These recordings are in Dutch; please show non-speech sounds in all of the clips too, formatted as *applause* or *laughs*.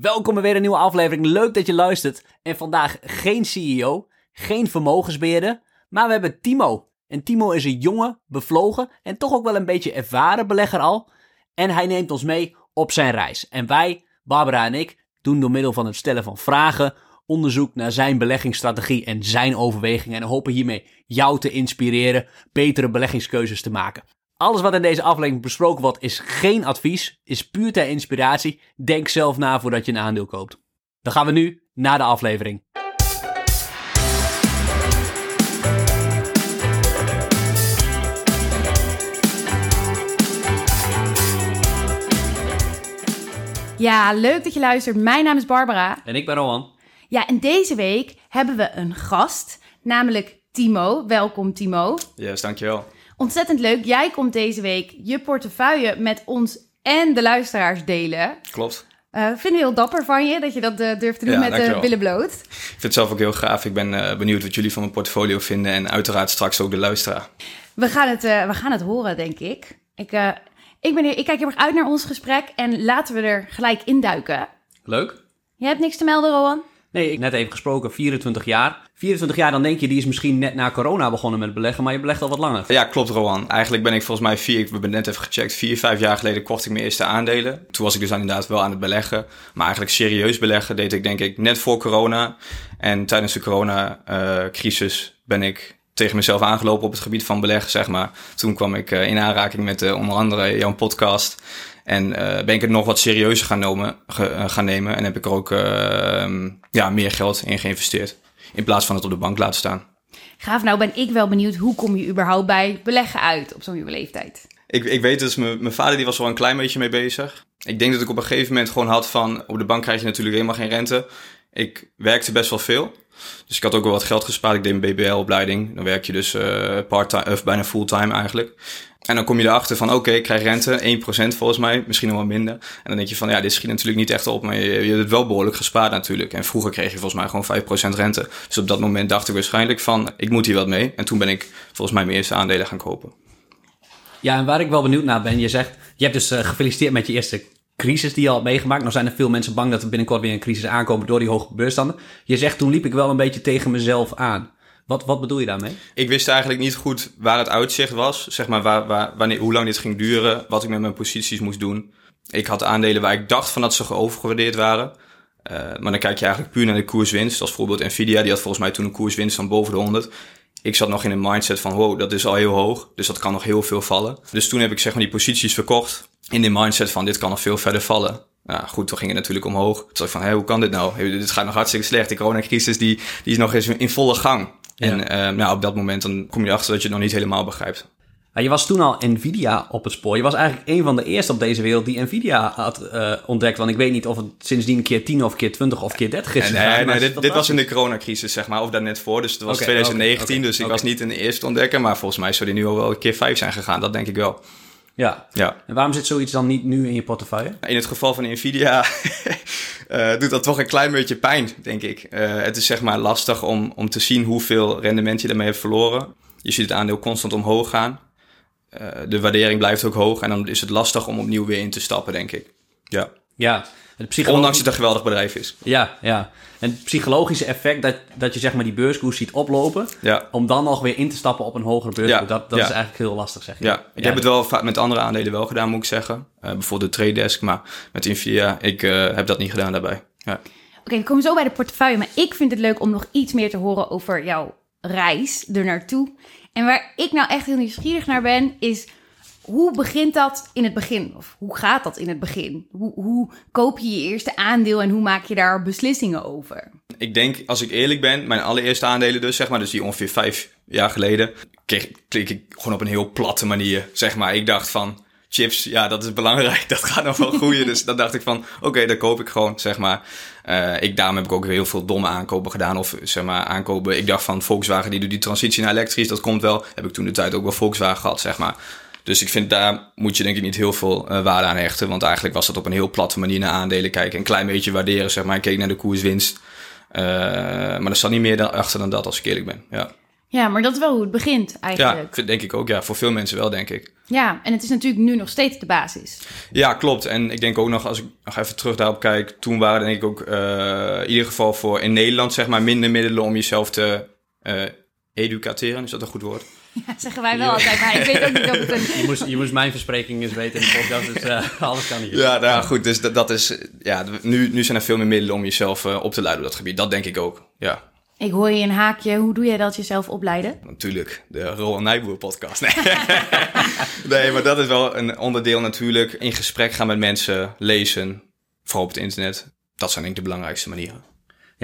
Welkom bij weer een nieuwe aflevering. Leuk dat je luistert. En vandaag geen CEO, geen vermogensbeheerder, maar we hebben Timo. En Timo is een jonge, bevlogen en toch ook wel een beetje ervaren belegger al. En hij neemt ons mee op zijn reis. En wij, Barbara en ik, doen door middel van het stellen van vragen onderzoek naar zijn beleggingsstrategie en zijn overwegingen. En hopen hiermee jou te inspireren betere beleggingskeuzes te maken. Alles wat in deze aflevering besproken wordt is geen advies, is puur ter inspiratie. Denk zelf na voordat je een aandeel koopt. Dan gaan we nu naar de aflevering. Ja, leuk dat je luistert. Mijn naam is Barbara. En ik ben Rowan. Ja, en deze week hebben we een gast, namelijk Timo. Welkom Timo. Yes, dankjewel. Ontzettend leuk. Jij komt deze week je portefeuille met ons en de luisteraars delen. Klopt. Uh, vind het heel dapper van je dat je dat uh, durft te doen Ja, met de dankjewel. billen bloot. Ik vind het zelf ook heel gaaf. Ik ben eh, benieuwd wat jullie van mijn portfolio vinden en uiteraard straks ook de luisteraar. We gaan het, eh, we gaan het horen, denk ik. Ik, eh, ik, ben, heel- ik kijk heel erg uit naar ons gesprek en laten we er gelijk induiken. Leuk. Je hebt niks te melden, Rowan? Nee, ik net even gesproken, 24 jaar. 24 jaar, dan denk je, die is misschien net na corona begonnen met beleggen, maar je belegt al wat langer. Ja, klopt Rowan. Eigenlijk ben ik volgens mij vier, ik heb net even gecheckt, vier, vijf jaar geleden kocht ik mijn eerste aandelen. Toen was ik dus inderdaad wel aan het beleggen. Maar eigenlijk serieus beleggen deed ik denk ik net voor corona. En tijdens de corona-crisis ben ik tegen mezelf aangelopen op het gebied van beleggen, zeg maar. Toen kwam ik eh, in aanraking met eh, onder andere jouw podcast. En eh, ben ik het nog wat serieuzer gaan, nomen, ge- eh, gaan nemen. En heb ik er ook eh, ja, meer geld in geïnvesteerd. In plaats van het op de bank laten staan. Gaaf, nou ben ik wel benieuwd, hoe kom je überhaupt bij beleggen uit op zo'n jonge leeftijd? Ik, ik weet dus, mijn vader die was al een klein beetje mee bezig. Ik denk dat ik op een gegeven moment gewoon had van... op de bank krijg je natuurlijk helemaal geen rente. Ik werkte best wel veel. Dus ik had ook wel wat geld gespaard. Ik deed een BBL-opleiding. Dan werk je dus eh part-time, of bijna fulltime eigenlijk. En dan kom je erachter van, oké, ik krijg rente, 1% volgens mij, misschien nog wel minder. En dan denk je van, ja, dit schiet natuurlijk niet echt op, maar je, je hebt het wel behoorlijk gespaard natuurlijk. En vroeger kreeg je volgens mij gewoon 5% rente. Dus op dat moment dacht ik waarschijnlijk van, ik moet hier wat mee. En toen ben ik volgens mij mijn eerste aandelen gaan kopen. Ja, en waar ik wel benieuwd naar ben, je zegt, je hebt dus eh, gefeliciteerd met je eerste crisis die je al hebt meegemaakt. Nou zijn er veel mensen bang dat er binnenkort weer een crisis aankomt door die hoge beursstanden. Je zegt, toen liep ik wel een beetje tegen mezelf aan. Wat, wat bedoel je daarmee? Ik wist eigenlijk niet goed waar het uitzicht was. Zeg maar waar, waar, wanneer, hoe lang dit ging duren. Wat ik met mijn posities moest doen. Ik had aandelen waar ik dacht van dat ze geovergewaardeerd waren. Eh, maar dan kijk je eigenlijk puur naar de koerswinst. Als voorbeeld Nvidia, die had volgens mij toen een koerswinst van boven de 100. Ik zat nog in een mindset van wow, dat is al heel hoog. Dus dat kan nog heel veel vallen. Dus toen heb ik zeg maar die posities verkocht. In de mindset van dit kan nog veel verder vallen. Ja, goed, toen ging het natuurlijk omhoog. Toen ik van, hé, hoe kan dit nou? Hey, dit gaat nog hartstikke slecht. Die coronacrisis die, die is nog eens in volle gang. Ja. En eh, nou, op dat moment dan kom je achter dat je het nog niet helemaal begrijpt. Je was toen al Nvidia op het spoor. Je was eigenlijk een van de eerste op deze wereld die Nvidia had eh, ontdekt. Want ik weet niet of het sindsdien een keer 10 of keer 20 of keer 30 is. Nee, nee, dit, was in de coronacrisis, zeg maar, of daar net voor. Dus het was Oké, 2019, oké, oké, dus ik was niet een eerste ontdekker. Maar volgens mij zou die nu al wel een keer vijf zijn gegaan, dat denk ik wel. Ja. Ja. En waarom zit zoiets dan niet nu in je portefeuille? In het geval van Nvidia *laughs* eh, doet dat toch een klein beetje pijn, denk ik. Eh, het is zeg maar lastig om, om te zien hoeveel rendement je daarmee hebt verloren. Je ziet het aandeel constant omhoog gaan. Eh, de waardering blijft ook hoog en dan is het lastig om opnieuw weer in te stappen, denk ik. Ja. Ja. Het. Ondanks dat het een geweldig bedrijf is. Ja, ja. En het psychologische effect dat, dat je zeg maar die beurskoers ziet oplopen... Ja. om dan nog weer in te stappen op een hogere beurskoers, Ja, dat, dat ja. is eigenlijk heel lastig, zeg je. Ja, ik heb het wel vaak met andere aandelen wel gedaan, moet ik zeggen. Eh, bijvoorbeeld de Trade Desk, maar met Nvidia, ik eh, heb dat niet gedaan daarbij. Ja. Oké, we komen zo bij de portefeuille, maar ik vind het leuk om nog iets meer te horen over jouw reis er naartoe. En waar ik nou echt heel nieuwsgierig naar ben, is hoe begint dat in het begin? Of hoe gaat dat in het begin? Hoe, hoe koop je je eerste aandeel en hoe maak je daar beslissingen over? Ik denk, als ik eerlijk ben, mijn allereerste aandelen dus, zeg maar, dus die ongeveer vijf jaar geleden, kreeg, klik ik gewoon op een heel platte manier, zeg maar. Ik dacht van, chips, ja, dat is belangrijk, *laughs* dat gaat nog wel groeien. dus dan dacht ik van, oké, dat koop ik gewoon, zeg maar. Eh, ik, daarom heb ik ook heel veel domme aankopen gedaan, of zeg maar, aankopen. Ik dacht van, Volkswagen, die doet die transitie naar elektrisch, dat komt wel. Heb ik toen de tijd ook wel Volkswagen gehad, zeg maar. Dus ik vind daar moet je denk ik niet heel veel eh, waarde aan hechten. Want eigenlijk was dat op een heel platte manier naar aandelen kijken. Een klein beetje waarderen, zeg maar. Ik keek naar de koerswinst. Eh, maar er staat niet meer dan, achter dan dat, als ik eerlijk ben. Ja. Ja, maar dat is wel hoe het begint Ja, eigenlijk. vind- denk ik ook. Ja, voor veel mensen wel, denk ik. Ja, en het is natuurlijk nu nog steeds de basis. Ja, klopt. En ik denk ook nog, als ik nog even terug daarop kijk, toen waren denk ik ook eh, in ieder geval voor in Nederland zeg maar minder middelen om jezelf te educateren. Is dat een goed woord? *laughs* Ja, zeggen wij wel altijd, maar ik weet ook niet of het een... Je moest, je moest mijn verspreking eens weten in de podcast, dus eh, *laughs* alles kan hier. Ja, nou goed. Dus dat, dat is, ja, nu, nu zijn er veel meer middelen om jezelf eh, op te leiden op dat gebied. Dat denk ik ook. Ja, Ik hoor je een haakje. Hoe doe jij dat jezelf opleiden? natuurlijk. De Roland Nijboer podcast. Nee. *laughs* nee, maar dat is wel een onderdeel natuurlijk. In gesprek gaan met mensen, lezen, vooral op het internet. Dat zijn denk ik de belangrijkste manieren.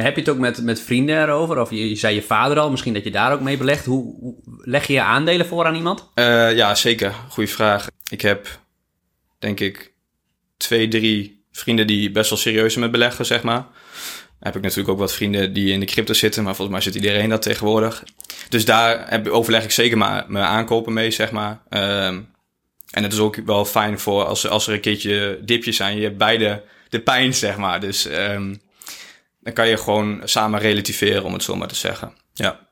Heb je het ook met, met vrienden erover? Of je, zei je vader al, misschien dat je daar ook mee belegt. Hoe, hoe- leg je je aandelen voor aan iemand? Eh, ja, zeker. Goeie vraag. Ik heb, denk ik, twee, drie vrienden die best wel serieus met beleggen, zeg maar. Heb ik natuurlijk ook wat vrienden die in de crypto zitten, maar volgens mij zit iedereen dat tegenwoordig. Dus daar heb, overleg ik zeker maar mijn aankopen mee, zeg maar. Ehm, en het is ook wel fijn voor als, als er een keertje dipjes zijn. Je hebt beide de pijn, zeg maar. Dus ehm, dan kan je gewoon samen relativeren, om het zo maar te zeggen. Ja.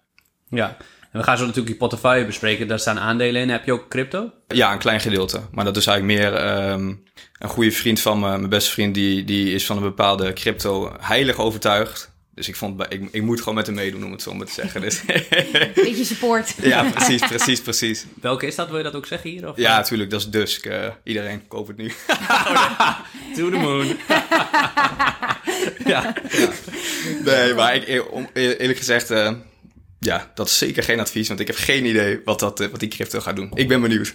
Ja. En we gaan zo natuurlijk je portefeuille bespreken. Daar staan aandelen in. Heb je ook crypto? Ja, een klein gedeelte. Maar dat is eigenlijk meer ehm, een goede vriend van me, mijn beste vriend, die, die is van een bepaalde crypto heilig overtuigd. Dus ik vond, ik, ik moet gewoon met hem meedoen, om het zo maar te zeggen. Dus, *laughs* Beetje support. *laughs* ja, precies, precies, precies. Welke is dat? Wil je dat ook zeggen hier? Of? Ja, natuurlijk, dat is Dusk. eh, iedereen koopt het nu. *laughs* To the moon. ja. Nee, maar ik, eh, om, eerlijk gezegd, eh, ja, dat is zeker geen advies, want ik heb geen idee wat, dat, eh, wat die crypto gaat doen. Ik ben benieuwd.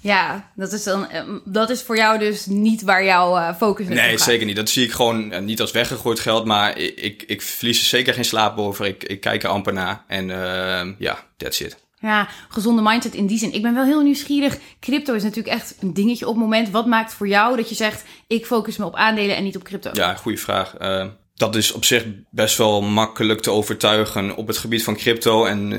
Ja, dat is, dan, eh, dat is voor jou dus niet waar jouw eh, focus Nee, gaat. zeker niet. Dat zie ik gewoon niet als weggegooid geld, maar ik, ik, ik verlies er zeker geen slaap over. Ik, ik kijk er amper naar en eh, ja, that's it. Ja, gezonde mindset in die zin. Ik ben wel heel nieuwsgierig. Crypto is natuurlijk echt een dingetje op het moment. Wat maakt voor jou dat je zegt, ik focus me op aandelen en niet op crypto? Ja, goede vraag. Eh, dat is op zich best wel makkelijk te overtuigen op het gebied van crypto. En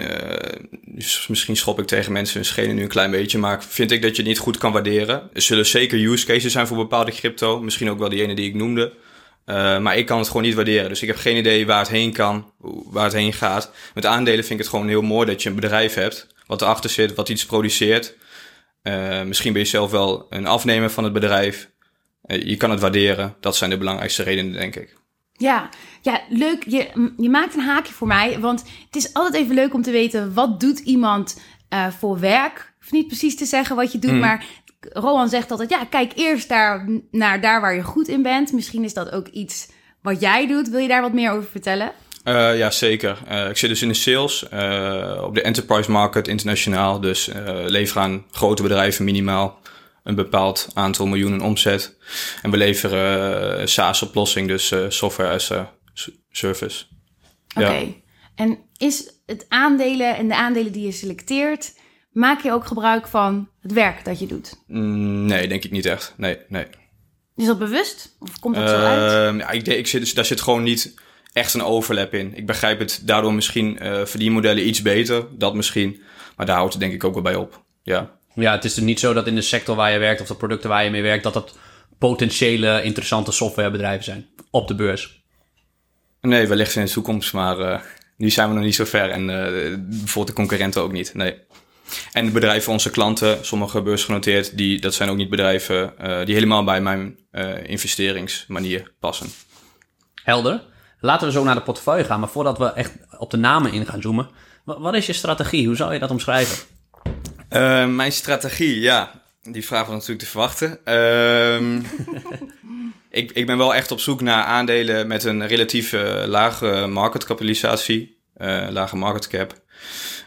dus misschien schop ik tegen mensen hun schenen nu een klein beetje. Maar vind ik dat je het niet goed kan waarderen. Er zullen zeker use cases zijn voor bepaalde crypto. Misschien ook wel die ene die ik noemde. Eh, maar ik kan het gewoon niet waarderen. Dus ik heb geen idee waar het heen kan, waar het heen gaat. Met aandelen vind ik het gewoon heel mooi dat je een bedrijf hebt. Wat erachter zit, wat iets produceert. Eh, misschien ben je zelf wel een afnemer van het bedrijf. Je kan het waarderen. Dat zijn de belangrijkste redenen, denk ik. Ja, ja leuk. Je, je maakt een haakje voor mij. Want het is altijd even leuk om te weten... wat doet iemand eh, voor werk? Hoef niet precies te zeggen wat je doet, Mhm. maar... Rowan zegt altijd, ja, kijk eerst daar, naar daar waar je goed in bent. Misschien is dat ook iets wat jij doet. Wil je daar wat meer over vertellen? Eh, ja, zeker. Eh, ik zit dus in de sales op de enterprise market internationaal. Dus leveren aan grote bedrijven minimaal een bepaald aantal miljoenen omzet. En we leveren eh, SaaS-oplossing, dus eh, software as a service. Oké. Ja. En is het aandelen en de aandelen die je selecteert... maak je ook gebruik van het werk dat je doet? Mm, nee, denk ik niet echt. Nee, nee. Is dat bewust? Of komt dat zo uit? Ehm, ja, ik, ik zit, dus- daar zit gewoon niet echt een overlap in. Ik begrijp het daardoor misschien eh verdienmodellen iets beter, dat misschien. Maar daar houdt het denk ik ook wel bij op. Ja. Ja, het is dus niet zo dat in de sector waar je werkt of de producten waar je mee werkt, dat dat potentiële interessante softwarebedrijven zijn op de beurs. Nee, wellicht in de toekomst, maar eh, nu zijn we nog niet zo ver. En eh, bijvoorbeeld de concurrenten ook niet, nee. En de bedrijven, onze klanten, sommige beursgenoteerd, die, dat zijn ook niet bedrijven eh, die helemaal bij mijn investeringsmanier passen. Helder. Laten we zo naar de portefeuille gaan, maar voordat we echt op de namen in gaan zoomen, wa- wat is je strategie? Hoe zou je dat omschrijven? Eh, mijn strategie, ja, die vraag was natuurlijk te verwachten. Ehm, *laughs* ik, ik ben wel echt op zoek naar aandelen met een relatief eh, lage marketkapitalisatie, eh, lage market cap.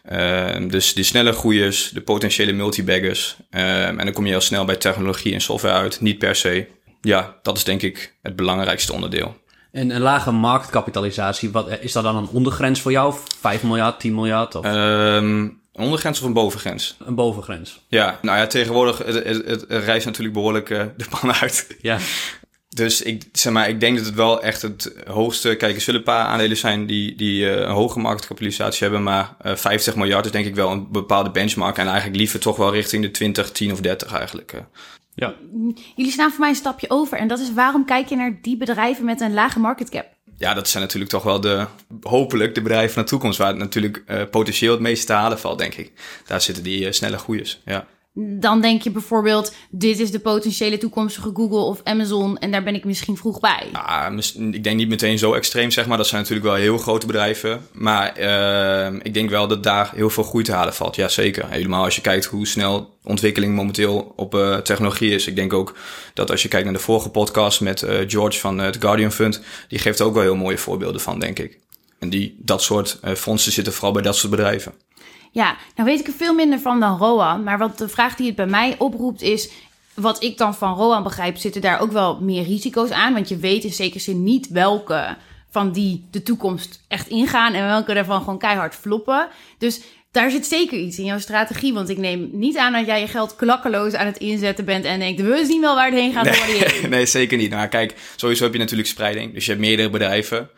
Ehm, dus de snelle groeiers, de potentiële multibaggers. Ehm, en dan kom je al snel bij technologie en software uit, niet per se. Ja, dat is denk ik het belangrijkste onderdeel. En een lage marktkapitalisatie, wat, is dat dan een ondergrens voor jou? 5 miljard, 10 miljard of Ehm, een ondergrens of een bovengrens? een bovengrens? Ja, nou ja, tegenwoordig het, het, het rijst natuurlijk behoorlijk eh, de pan uit. Ja. *laughs* Dus ik, zeg maar, ik denk dat het wel echt het hoogste... Kijk, er zullen een paar aandelen zijn die, die eh, een hoge marktkapitalisatie hebben. Maar eh 50 miljard is denk ik wel een bepaalde benchmark. En eigenlijk liever toch wel richting de 20, 10 of 30 eigenlijk. eh. ja. Jullie staan voor mij een stapje over. En dat is waarom kijk je naar die bedrijven met een lage market cap? Ja, dat zijn natuurlijk toch wel de, hopelijk de bedrijven van de toekomst, waar het natuurlijk uh, potentieel het meeste te halen valt, denk ik. Daar zitten die uh, snelle groeiers, ja. Dan denk je bijvoorbeeld, dit is de potentiële toekomstige Google of Amazon en daar ben ik misschien vroeg bij. Ja, ik denk niet meteen zo extreem, zeg maar. Dat zijn natuurlijk wel heel grote bedrijven. Maar uh, ik denk wel dat daar heel veel groei te halen valt. Ja, zeker. Helemaal als je kijkt hoe snel ontwikkeling momenteel op uh, technologie is. Ik denk ook dat als je kijkt naar de vorige podcast met uh, George van het Guardian Fund, die geeft ook wel heel mooie voorbeelden van, denk ik. En die, dat soort fondsen zitten vooral bij dat soort bedrijven. Ja, nou weet ik er veel minder van dan Roan. Maar wat de vraag die het bij mij oproept is... wat ik dan van Roan begrijp, zitten daar ook wel meer risico's aan. Want je weet in zekere zin niet welke van die de toekomst echt ingaan... en welke daarvan gewoon keihard floppen. Dus daar zit zeker iets in jouw strategie. Want ik neem niet aan dat jij je geld klakkeloos aan het inzetten bent... en denkt, we zien wel waar het heen gaat. Nee, *laughs* nee zeker niet. Nou kijk, sowieso heb je natuurlijk spreiding. Dus je hebt meerdere bedrijven.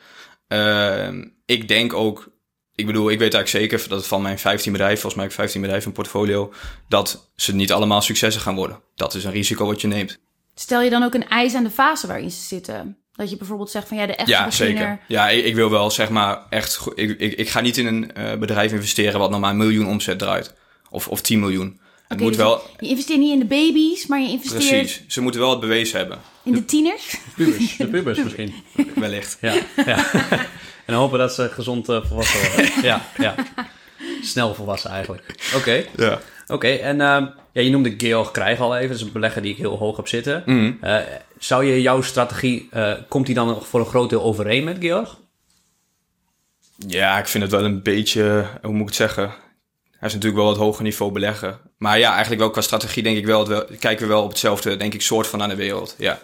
Uh, ik denk ook ik bedoel, ik weet eigenlijk zeker dat van mijn 15 bedrijven, volgens mij heb ik 15 bedrijven in portfolio, dat ze niet allemaal successen gaan worden. Dat is een risico wat je neemt. Stel je dan ook een eis aan de fase waarin ze zitten? Dat je bijvoorbeeld zegt van ja, de echte Ja, beginner... zeker. Ja, ik, ik, wil wel zeg maar echt... Ik, ik, ik ga niet in een uh, bedrijf investeren wat nog maar een miljoen omzet draait. Of, of 10 miljoen. Het moet dus wel... Je investeert niet in de baby's, maar je investeert... Precies. Ze moeten wel het bewezen hebben. In de tieners? Pubers. De pubers misschien. *laughs* Wellicht. Ja, ja. *laughs* En hopen dat ze gezond uh, volwassen worden. *laughs* ja, ja. Snel volwassen eigenlijk. Oké. Ja. Oké, okay, en uh, ja, je noemde Georg Krijg al even. Dat is een belegger die ik heel hoog heb zitten. Mm. Uh, zou je jouw strategie... komt die dan nog voor een groot deel overeen met Georg? Ja, ik vind het wel een beetje... Hoe moet ik het zeggen? Hij is natuurlijk wel wat hoger niveau beleggen. Maar ja, eigenlijk wel qua strategie denk ik wel... Dat we, kijken we wel op hetzelfde, denk ik, soort van aan de wereld. Ja.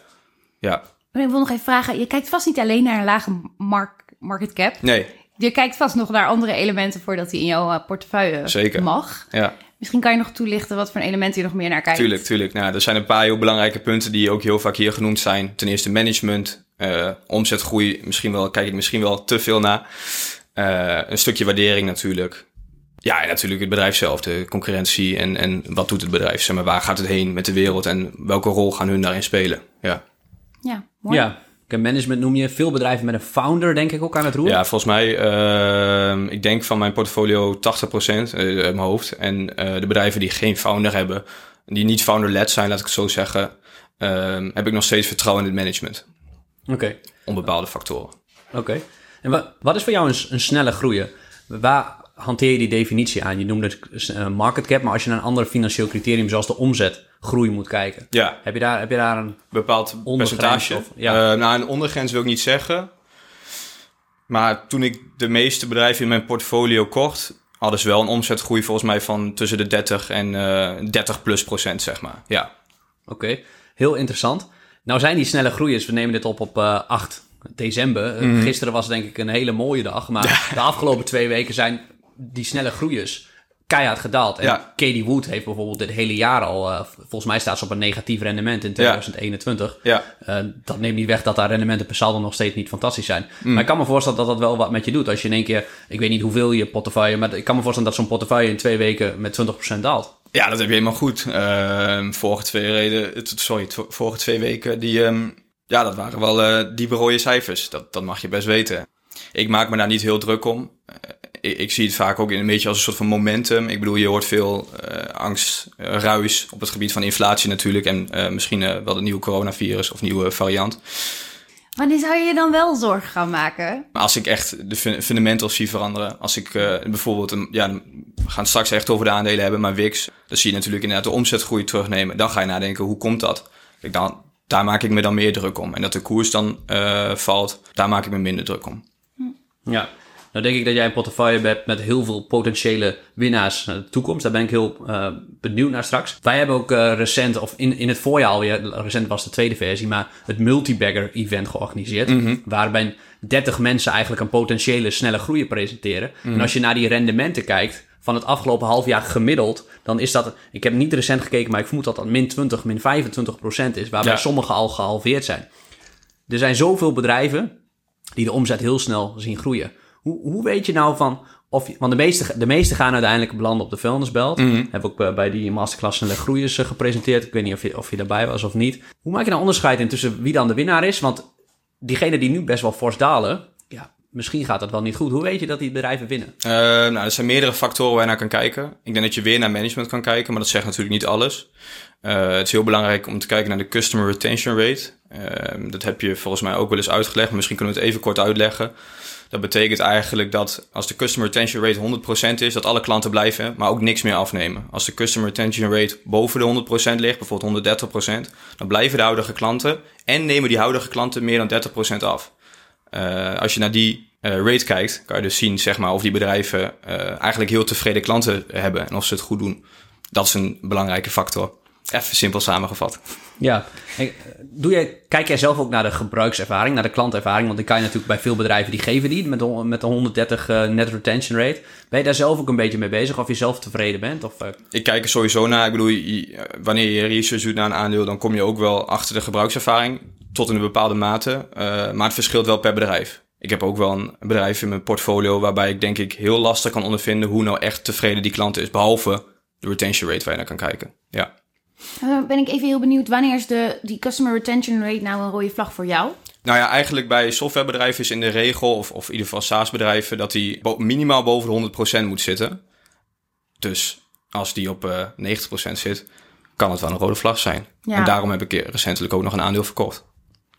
Ja. Maar ik wil nog even vragen. Je kijkt vast niet alleen naar een lage mark market cap. Nee. Je kijkt vast nog naar andere elementen voordat die in jouw uh, portefeuille Zeker. mag. Ja. Misschien kan je nog toelichten wat voor elementen je nog meer naar kijkt. Tuurlijk, tuurlijk. Nou, er zijn een paar heel belangrijke punten die ook heel vaak hier genoemd zijn. Ten eerste management, uh, omzetgroei. Misschien wel, kijk ik misschien wel te veel naar. Uh, een stukje waardering natuurlijk. Ja, en natuurlijk het bedrijf zelf, de concurrentie en, en wat doet het bedrijf? Zeg maar, waar gaat het heen met de wereld en welke rol gaan hun daarin spelen? Ja, ja mooi. Ja, management noem je veel bedrijven met een founder, denk ik, ook aan het roer. Ja, volgens mij, uh, ik denk van mijn portfolio 80% uh, uit mijn hoofd. En uh, de bedrijven die geen founder hebben, die niet founder-led zijn, laat ik het zo zeggen, uh, heb ik nog steeds vertrouwen in het management. Oké. Okay. Om bepaalde factoren. Oké. Okay. En wat, wat is voor jou een, een snelle groeien? Waar hanteer je die definitie aan? Je noemde het uh, market cap, maar als je naar een ander financieel criterium zoals de omzetgroei moet kijken, ja. heb, je daar, heb je daar een bepaald percentage? Of, ja. uh, nou, een ondergrens wil ik niet zeggen. Maar toen ik de meeste bedrijven in mijn portfolio kocht, hadden ze wel een omzetgroei volgens mij van tussen de 30 en uh, 30 plus procent, zeg maar. Ja. Oké, okay. heel interessant. Nou zijn die snelle groeiers, we nemen dit op op uh, 8 december. Mhm. Mm. Gisteren was denk ik een hele mooie dag, maar de afgelopen twee weken zijn die snelle groeiers keihard gedaald. En Ja. Katie Wood heeft bijvoorbeeld dit hele jaar al, uh, volgens mij staat ze op een negatief rendement in 2021. Ja. Uh, dat neemt niet weg dat haar rendementen per saldo nog steeds niet fantastisch zijn. Mm. Maar ik kan me voorstellen dat dat wel wat met je doet. Als je in één keer, ik weet niet hoeveel je portefeuille, maar ik kan me voorstellen dat zo'n portefeuille in twee weken met 20% daalt. Ja, dat heb je helemaal goed. Uh, vorige twee reden, sorry, vorige twee weken, die, um, ja, dat waren wel uh, diepe rode cijfers. Dat, dat mag je best weten. Ik maak me daar niet heel druk om. Ik, ik, zie het vaak ook een beetje als een soort van momentum. Ik bedoel, je hoort veel uh, angst, uh, ruis op het gebied van inflatie natuurlijk. En uh, misschien wel het nieuwe coronavirus of nieuwe variant. Wanneer zou je je dan wel zorgen gaan maken? Maar als ik echt de fundamentals zie veranderen. Als ik bijvoorbeeld, een, ja, we gaan het straks echt over de aandelen hebben, maar WIX. Dan zie je natuurlijk inderdaad de omzetgroei terugnemen. Dan ga je nadenken, hoe komt dat? Kijk, dan, daar maak ik me dan meer druk om. En dat de koers dan valt, daar maak ik me minder druk om. Ja, nou denk ik dat jij een portefeuille hebt met heel veel potentiële winnaars naar de toekomst. Daar ben ik heel uh, benieuwd naar straks. Wij hebben ook uh, recent, of in, in het voorjaar alweer, recent was de tweede versie, maar het multibagger event georganiseerd. Mm -hmm. Waarbij 30 mensen eigenlijk een potentiële snelle groei presenteren. Mm -hmm. En als je naar die rendementen kijkt van het afgelopen half jaar gemiddeld, dan is dat, ik heb niet recent gekeken, maar ik vermoed dat dat min 20, min 25 procent is, waarbij Ja. sommige al gehalveerd zijn. Er zijn zoveel bedrijven die de omzet heel snel zien groeien. Hoe, hoe weet je nou van of je, want de meeste, de meeste gaan uiteindelijk belanden op de vuilnisbelt. Mhm. Heb ook bij- bij die masterclass Snelle Groeiers eh, gepresenteerd. Ik weet niet of je, of je daarbij was of niet. Hoe maak je nou onderscheid in tussen wie dan de winnaar is? Want diegenen die nu best wel fors dalen, ja, misschien gaat dat wel niet goed. Hoe weet je dat die bedrijven winnen? Uh, nou, er zijn meerdere factoren waar je naar kan kijken. Ik denk dat je weer naar management kan kijken, maar dat zegt natuurlijk niet alles. Het is heel belangrijk om te kijken naar de customer retention rate. Uh, dat heb je volgens mij ook wel eens uitgelegd, maar misschien kunnen we het even kort uitleggen. Dat betekent eigenlijk dat als de customer retention rate 100% is, dat alle klanten blijven, maar ook niks meer afnemen. Als de customer retention rate boven de 100% ligt, bijvoorbeeld 130%, dan blijven de huidige klanten en nemen die huidige klanten meer dan 30% af. Uh, als je naar die uh, rate kijkt, kan je dus zien zeg maar, of die bedrijven uh, eigenlijk heel tevreden klanten hebben en of ze het goed doen. Dat is een belangrijke factor. Even simpel samengevat. Ja, doe je, kijk jij zelf ook naar de gebruikservaring, naar de klantervaring? Want die kan je natuurlijk bij veel bedrijven, die geven die met, de, met de 130 uh, net retention rate. Ben je daar zelf ook een beetje mee bezig of je zelf tevreden bent? Of, uh... Ik kijk er sowieso naar. Ik bedoel, wanneer je research doet naar een aandeel, dan kom je ook wel achter de gebruikservaring. Tot in een bepaalde mate. Uh, maar het verschilt wel per bedrijf. Ik heb ook wel een bedrijf in mijn portfolio waarbij ik denk ik heel lastig kan ondervinden hoe nou echt tevreden die klant is. Behalve de retention rate waar je naar kan kijken. Ja. Uh, ben ik even heel benieuwd, wanneer is de, die customer retention rate nou een rode vlag voor jou? Nou ja, eigenlijk bij softwarebedrijven is in de regel, of, of in ieder geval SaaS-bedrijven, dat die bo minimaal boven de 100% moet zitten. Dus als die op uh, 90% zit, kan het wel een rode vlag zijn. Ja. En daarom heb ik recentelijk ook nog een aandeel verkocht.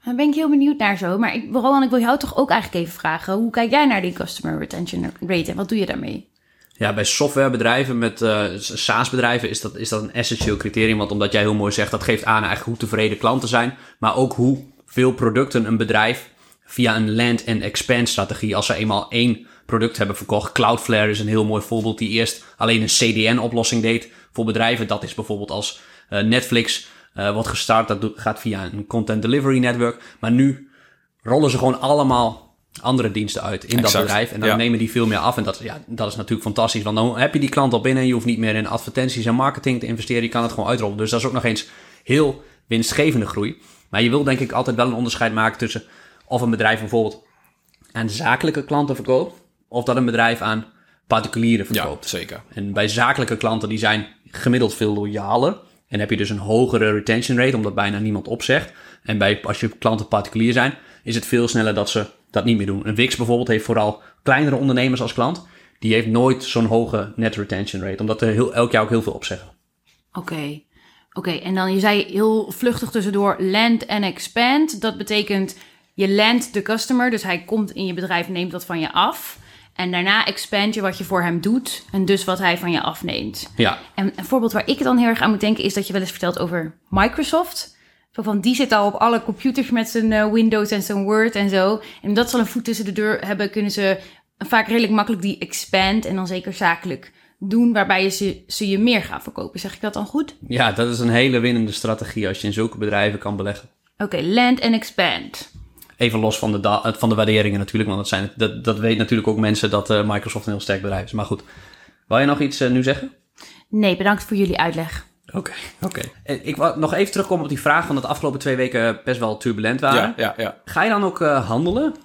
Daar ben ik heel benieuwd naar zo. Maar ik, Rowan, ik wil jou toch ook eigenlijk even vragen. Hoe kijk jij naar die customer retention rate en wat doe je daarmee? Ja, bij softwarebedrijven, met uh, SaaS-bedrijven, is dat, is dat een essentieel criterium. Want omdat jij heel mooi zegt, dat geeft aan eigenlijk hoe tevreden klanten zijn. Maar ook hoe veel producten een bedrijf via een land- and expand strategie, als ze eenmaal één product hebben verkocht. Cloudflare is een heel mooi voorbeeld die eerst alleen een CDN-oplossing deed voor bedrijven. Dat is bijvoorbeeld als uh, Netflix uh, wordt gestart. Dat gaat via een content delivery network. Maar nu rollen ze gewoon allemaal andere diensten uit in exact. dat bedrijf. En dan ja. nemen die veel meer af. En dat, ja, dat is natuurlijk fantastisch. Want dan heb je die klant al binnen. En je hoeft niet meer in advertenties en marketing te investeren. Je kan het gewoon uitrollen. Dus dat is ook nog eens heel winstgevende groei. Maar je wil denk ik altijd wel een onderscheid maken tussen of een bedrijf bijvoorbeeld aan zakelijke klanten verkoopt. Of dat een bedrijf aan particulieren verkoopt. Ja, zeker. En bij zakelijke klanten die zijn gemiddeld veel loyaler. En heb je dus een hogere retention rate, omdat bijna niemand opzegt. En bij, als je klanten particulier zijn, is het veel sneller dat ze dat niet meer doen. Een Wix bijvoorbeeld heeft vooral kleinere ondernemers als klant. Die heeft nooit zo'n hoge net retention rate, omdat er heel, elk jaar ook heel veel opzeggen. Oké. Okay. Oké, okay, en dan je zei heel vluchtig tussendoor land en expand. Dat betekent je land de customer, dus hij komt in je bedrijf, neemt dat van je af. En daarna expand je wat je voor hem doet en dus wat hij van je afneemt. Ja. En een voorbeeld waar ik dan heel erg aan moet denken is dat je wel eens vertelt over Microsoft. Zo van, die zit al op alle computers met zijn uh, Windows en zijn Word en zo. En omdat ze al een voet tussen de deur hebben, kunnen ze vaak redelijk makkelijk die expand en dan zeker zakelijk doen, waarbij je ze, ze je meer gaan verkopen. Zeg ik dat dan goed? Ja, dat is een hele winnende strategie als je in zulke bedrijven kan beleggen. Oké, okay, land en expand. Even los van de, van de waarderingen natuurlijk, want dat, zijn, dat, dat weet natuurlijk ook mensen dat uh, Microsoft een heel sterk bedrijf is. Maar goed, wil je nog iets uh, nu zeggen? Nee, bedankt voor jullie uitleg. Oké, oké. Okay. Ik wil nog even terugkomen op die vraag van dat de afgelopen twee weken best wel turbulent waren. Ja, ja, ja. Ga je dan ook uh, handelen?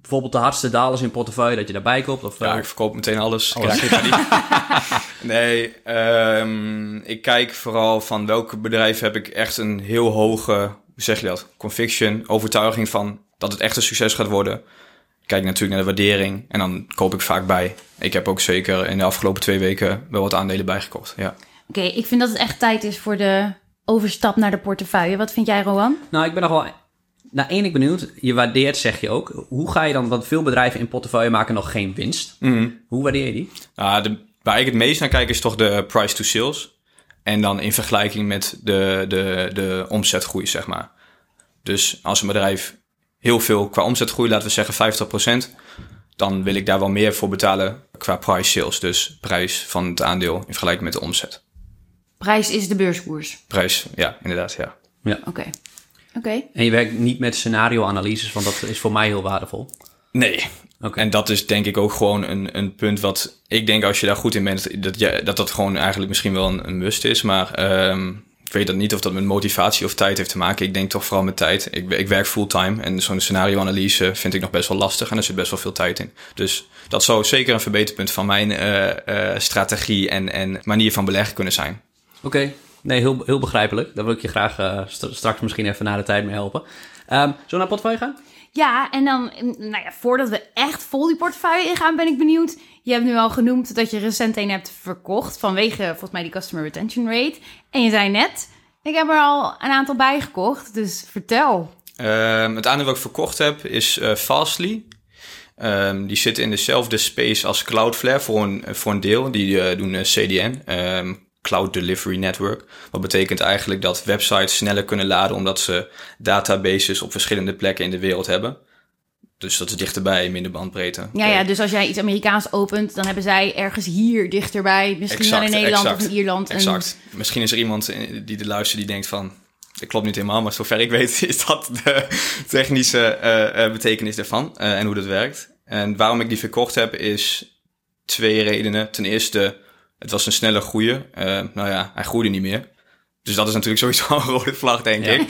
Bijvoorbeeld de hardste dalers in portefeuille, dat je daarbij koopt? Of, ja, ik verkoop meteen alles. alles. *laughs* nee, um, ik kijk vooral van welke bedrijven heb ik echt een heel hoge, hoe zeg je dat, conviction, overtuiging van dat het echt een succes gaat worden. Kijk natuurlijk naar de waardering en dan koop ik vaak bij. Ik heb ook zeker in de afgelopen twee weken wel wat aandelen bijgekocht, ja. Oké, okay, ik vind dat het echt tijd is voor de overstap naar de portefeuille. Wat vind jij, Rowan? Nou, ik ben nog wel naar één ik benieuwd. Je waardeert, zeg je ook. Hoe ga je dan, want veel bedrijven in portefeuille maken nog geen winst. Mm. Hoe waardeer je die? Uh, de, waar ik het meest naar kijk is toch de price to sales. En dan in vergelijking met de, de, de omzetgroei, zeg maar. Dus als een bedrijf heel veel qua omzetgroei, laten we zeggen 50%, dan wil ik daar wel meer voor betalen qua price sales. Dus prijs van het aandeel in vergelijking met de omzet. Prijs is de beurskoers. Prijs, ja, inderdaad, ja. Ja. Oké. Okay. Oké. En je werkt niet met scenario-analyses, want dat is voor mij heel waardevol. Nee. Okay. En dat is denk ik ook gewoon een, een punt wat ik denk als je daar goed in bent, dat je, dat, dat gewoon eigenlijk misschien wel een, een must is. Maar um, ik weet dat niet of dat met motivatie of tijd heeft te maken. Ik denk toch vooral met tijd. Ik, ik werk fulltime en zo'n scenario-analyse vind ik nog best wel lastig en er zit best wel veel tijd in. Dus dat zou zeker een verbeterpunt van mijn uh, uh, strategie en, en manier van beleggen kunnen zijn. Oké, okay. nee, heel, heel begrijpelijk. Daar wil ik je graag uh, st straks misschien even na de tijd mee helpen. Um, zullen we naar portefeuille gaan? Ja, en dan, mm, nou ja, voordat we echt vol die portefeuille ingaan, ben ik benieuwd. Je hebt nu al genoemd dat je recent een hebt verkocht vanwege volgens mij die customer retention rate. En je zei net, ik heb er al een aantal bij gekocht, dus vertel. Ehm, het aandeel wat ik verkocht heb is eh, Fastly. Ehm, die zitten in dezelfde space als Cloudflare voor een, voor een deel. Die eh, doen eh, CDN, ehm, Cloud Delivery Network. Wat betekent eigenlijk dat websites sneller kunnen laden omdat ze databases op verschillende plekken in de wereld hebben. Dus dat is dichterbij, minder bandbreedte. Ja, ja, dus als jij iets Amerikaans opent, dan hebben zij ergens hier dichterbij, misschien wel in Nederland exact, of in Ierland. Exact. Misschien is er iemand die de luistert die denkt van, dat klopt niet helemaal, maar zover ik weet *laughs* is dat de technische eh, eh, betekenis daarvan eh, en hoe dat werkt. En waarom ik die verkocht heb is twee redenen. Ten eerste, het was een snelle groeien. Eh, nou ja, hij groeide niet meer. Dus dat is natuurlijk sowieso *laughs* een rode vlag, denk ik.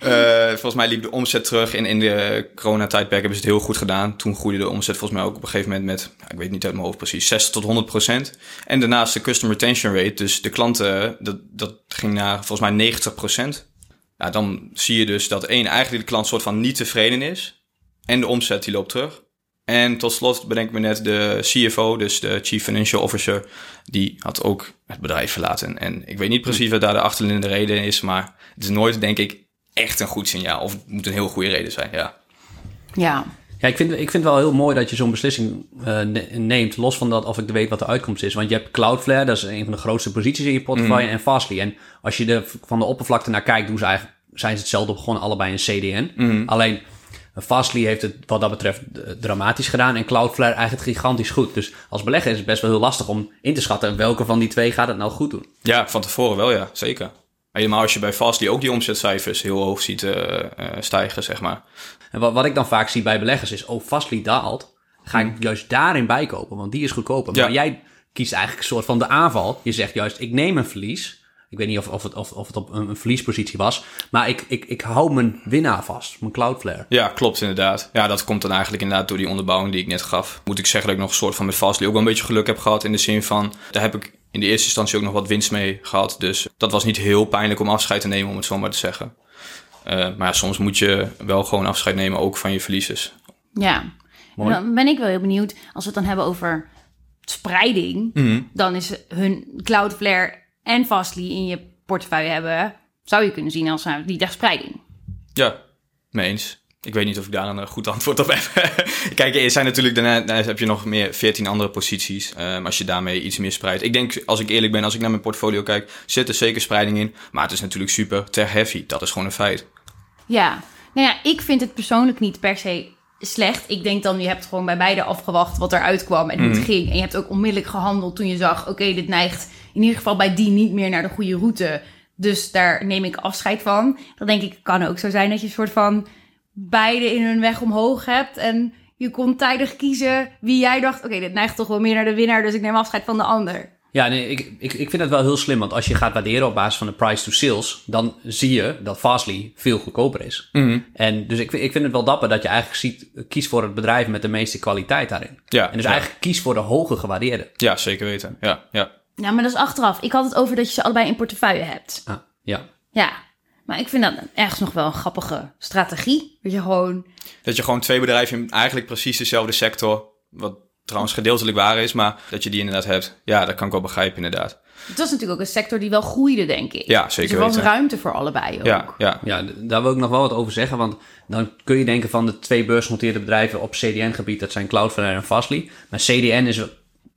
Eh, volgens mij liep de omzet terug. In, in de coronatijdperk hebben ze het heel goed gedaan. Toen groeide de omzet volgens mij ook op een gegeven moment met... ja, ik weet niet uit mijn hoofd precies, 60 tot 100 procent. En daarnaast de customer retention rate. Dus de klanten, dat, dat ging naar volgens mij 90 procent. Ja, dan zie je dus dat één, eigenlijk de klant soort van niet tevreden is. En de omzet die loopt terug. En tot slot bedenk ik me net de CFO, dus de Chief Financial Officer, die had ook het bedrijf verlaten. En ik weet niet precies wat daar de achterliggende reden is, maar het is nooit, denk ik, echt een goed signaal. Of het moet een heel goede reden zijn, ja. Ja, Ja, ik vind, ik vind het wel heel mooi dat je zo'n beslissing eh, ne- neemt, los van dat of ik weet wat de uitkomst is. Want je hebt Cloudflare, dat is een van de grootste posities in je portefeuille, en Fastly. En als je er van de oppervlakte naar kijkt, doen ze eigenlijk, zijn ze hetzelfde begonnen, allebei in CDN. Alleen Fastly heeft het wat dat betreft eh, dramatisch gedaan en Cloudflare eigenlijk gigantisch goed. Dus als belegger is het best wel heel lastig om in te schatten welke van die twee gaat het nou goed doen. Ja, van tevoren wel, ja, zeker. Helemaal als je bij Fastly ook die omzetcijfers heel hoog ziet eh, eh, stijgen, zeg maar. En wat, wat ik dan vaak zie bij beleggers is, oh, Fastly daalt. Ga ik juist daarin bijkopen, want die is goedkoper. Ja. Maar jij kiest eigenlijk een soort van de aanval. Je zegt juist, ik neem een verlies. Ik weet niet of, of, het, of, of het op een, een verliespositie was. Maar ik, ik, ik hou mijn winnaar vast, mijn Cloudflare. Ja, klopt inderdaad. Ja, dat komt dan eigenlijk inderdaad door die onderbouwing die ik net gaf. Moet ik zeggen dat ik nog een soort van met Fastly ook wel een beetje geluk heb gehad. In de zin van, daar heb ik in de eerste instantie ook nog wat winst mee gehad. Dus dat was niet heel pijnlijk om afscheid te nemen, om het zo maar te zeggen. Eh, maar ja, soms moet je wel gewoon afscheid nemen, ook van je verliezers. ja. Mooi. Dan ben ik wel heel benieuwd, als we het dan hebben over spreiding, Mhm. dan is hun Cloudflare en Fastly in je portefeuille hebben, zou je kunnen zien als nou, die dag spreiding. Ja, mee eens. Ik weet niet of ik daar een goed antwoord op heb. *laughs* Kijk, er zijn natuurlijk daarna, heb je nog meer 14 andere posities. ehm, als je daarmee iets meer spreidt. Ik denk, als ik eerlijk ben, als ik naar mijn portfolio kijk, zit er zeker spreiding in. Maar het is natuurlijk super ter heavy. Dat is gewoon een feit. Ja, nou ja, ik vind het persoonlijk niet per se slecht. Ik denk dan, je hebt gewoon bij beide afgewacht wat eruit kwam en hoe het ging. En je hebt ook onmiddellijk gehandeld toen je zag, oké, dit neigt in ieder geval bij die niet meer naar de goede route. Dus daar neem ik afscheid van. Dan denk ik, kan ook zo zijn dat je een soort van beide in hun weg omhoog hebt. En je kon tijdig kiezen wie jij dacht, oké, dit neigt toch wel meer naar de winnaar, dus ik neem afscheid van de ander. Ja, nee, ik, ik, ik vind het wel heel slim. Want als je gaat waarderen op basis van de price to sales... dan zie je dat Fastly veel goedkoper is. En dus ik, vind- ik vind het wel dapper dat je eigenlijk ziet... kies voor het bedrijf met de meeste kwaliteit daarin. Ja, En dus ja. eigenlijk kies voor de hoge gewaardeerde. Ja, zeker weten. Ja, ja. Ja, maar dat is achteraf. Ik had het over dat je ze allebei in portefeuille hebt. Ah, ja. Ja, maar ik vind dat ergens nog wel een grappige strategie. Dat je gewoon... Dat je gewoon twee bedrijven in eigenlijk precies dezelfde sector... wat trouwens gedeeltelijk waar is, maar dat je die inderdaad hebt. Ja, dat kan ik wel begrijpen inderdaad. Het was natuurlijk ook een sector die wel groeide, denk ik. Ja, zeker Dus er was weten. ruimte voor allebei ook. Ja, ja. Ja, daar wil ik nog wel wat over zeggen. Want dan kun je denken van de twee beursgenoteerde bedrijven op CDN-gebied. Dat zijn Cloudflare en Fastly. Maar CDN is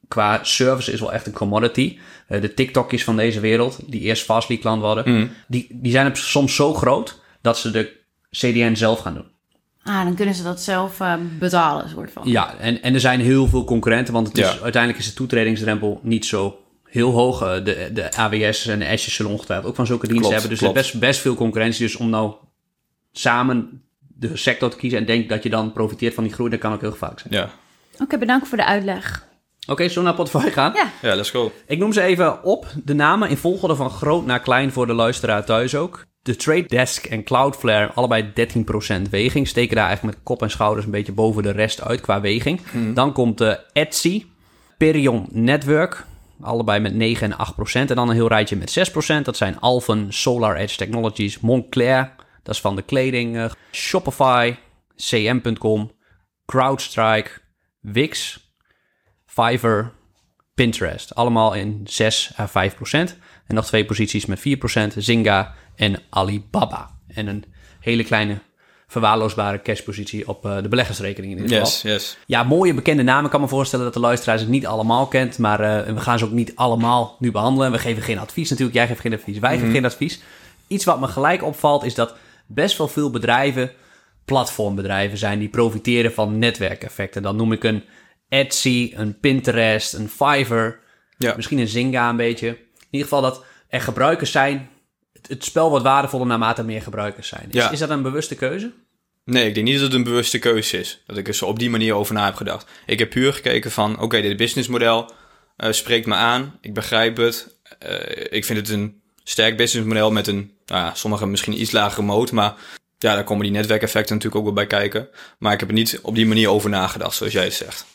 qua service is wel echt een commodity. Eh, de TikTokjes van deze wereld, die eerst Fastly-klant worden. Die, die zijn soms zo groot dat ze de CDN zelf gaan doen. Ah, dan kunnen ze dat zelf eh, betalen, soort van. Ja, en, en er zijn heel veel concurrenten. Want het is, Ja. uiteindelijk is de toetredingsdrempel niet zo heel hoog. Eh, De, de AWS en de Azure zullen ongetwijfeld ook van zulke diensten Klopt, hebben. Dus er is best, best veel concurrentie. Dus om nou samen de sector te kiezen en denk dat je dan profiteert van die groei, dat kan ook heel gevaarlijk zijn. Ja, Oké, bedankt voor de uitleg. Oké, zullen we naar portefeuille gaan? Ja. ja let's go. Ik noem ze even op, de namen in volgorde van groot naar klein voor de luisteraar thuis ook. De Trade Desk en Cloudflare, allebei 13% weging. Steken daar eigenlijk met kop en schouders een beetje boven de rest uit qua weging. Dan komt de Etsy, Perion Network, allebei met 9 en 8%. En dan een heel rijtje met 6%. Dat zijn Alphen, Solar Edge Technologies, Montclair, dat is van de kleding. eh, Shopify, cm.com, CrowdStrike, Wix, Fiverr, Pinterest. Allemaal in 6 à 5 procent. En nog twee posities met 4 procent, Zynga en Alibaba. En een hele kleine verwaarloosbare cashpositie op uh, de beleggersrekening in ieder geval. Yes, yes. Ja, mooie bekende namen. Ik kan me voorstellen dat de luisteraars het niet allemaal kent. Maar uh, we gaan ze ook niet allemaal nu behandelen. We geven geen advies natuurlijk. Jij geeft geen advies. Wij geven geen advies. Iets wat me gelijk opvalt is dat best wel veel bedrijven platformbedrijven zijn die profiteren van netwerkeffecten. Dan noem ik een Etsy, een Pinterest, een Fiverr, Ja. misschien een Zynga een beetje. In ieder geval dat er gebruikers zijn. Het, het spel wordt waardevoller naarmate er meer gebruikers zijn. Is, Ja. is dat een bewuste keuze? Nee, ik denk niet dat het een bewuste keuze is. Dat ik er zo op die manier over na heb gedacht. Ik heb puur gekeken van, oké, dit businessmodel eh, spreekt me aan. Ik begrijp het. Eh, ik vind het een sterk businessmodel met een, nou ja, sommige misschien iets lagere moot. Maar ja, daar komen die netwerkeffecten natuurlijk ook wel bij kijken. Maar ik heb er niet op die manier over nagedacht, zoals jij het zegt.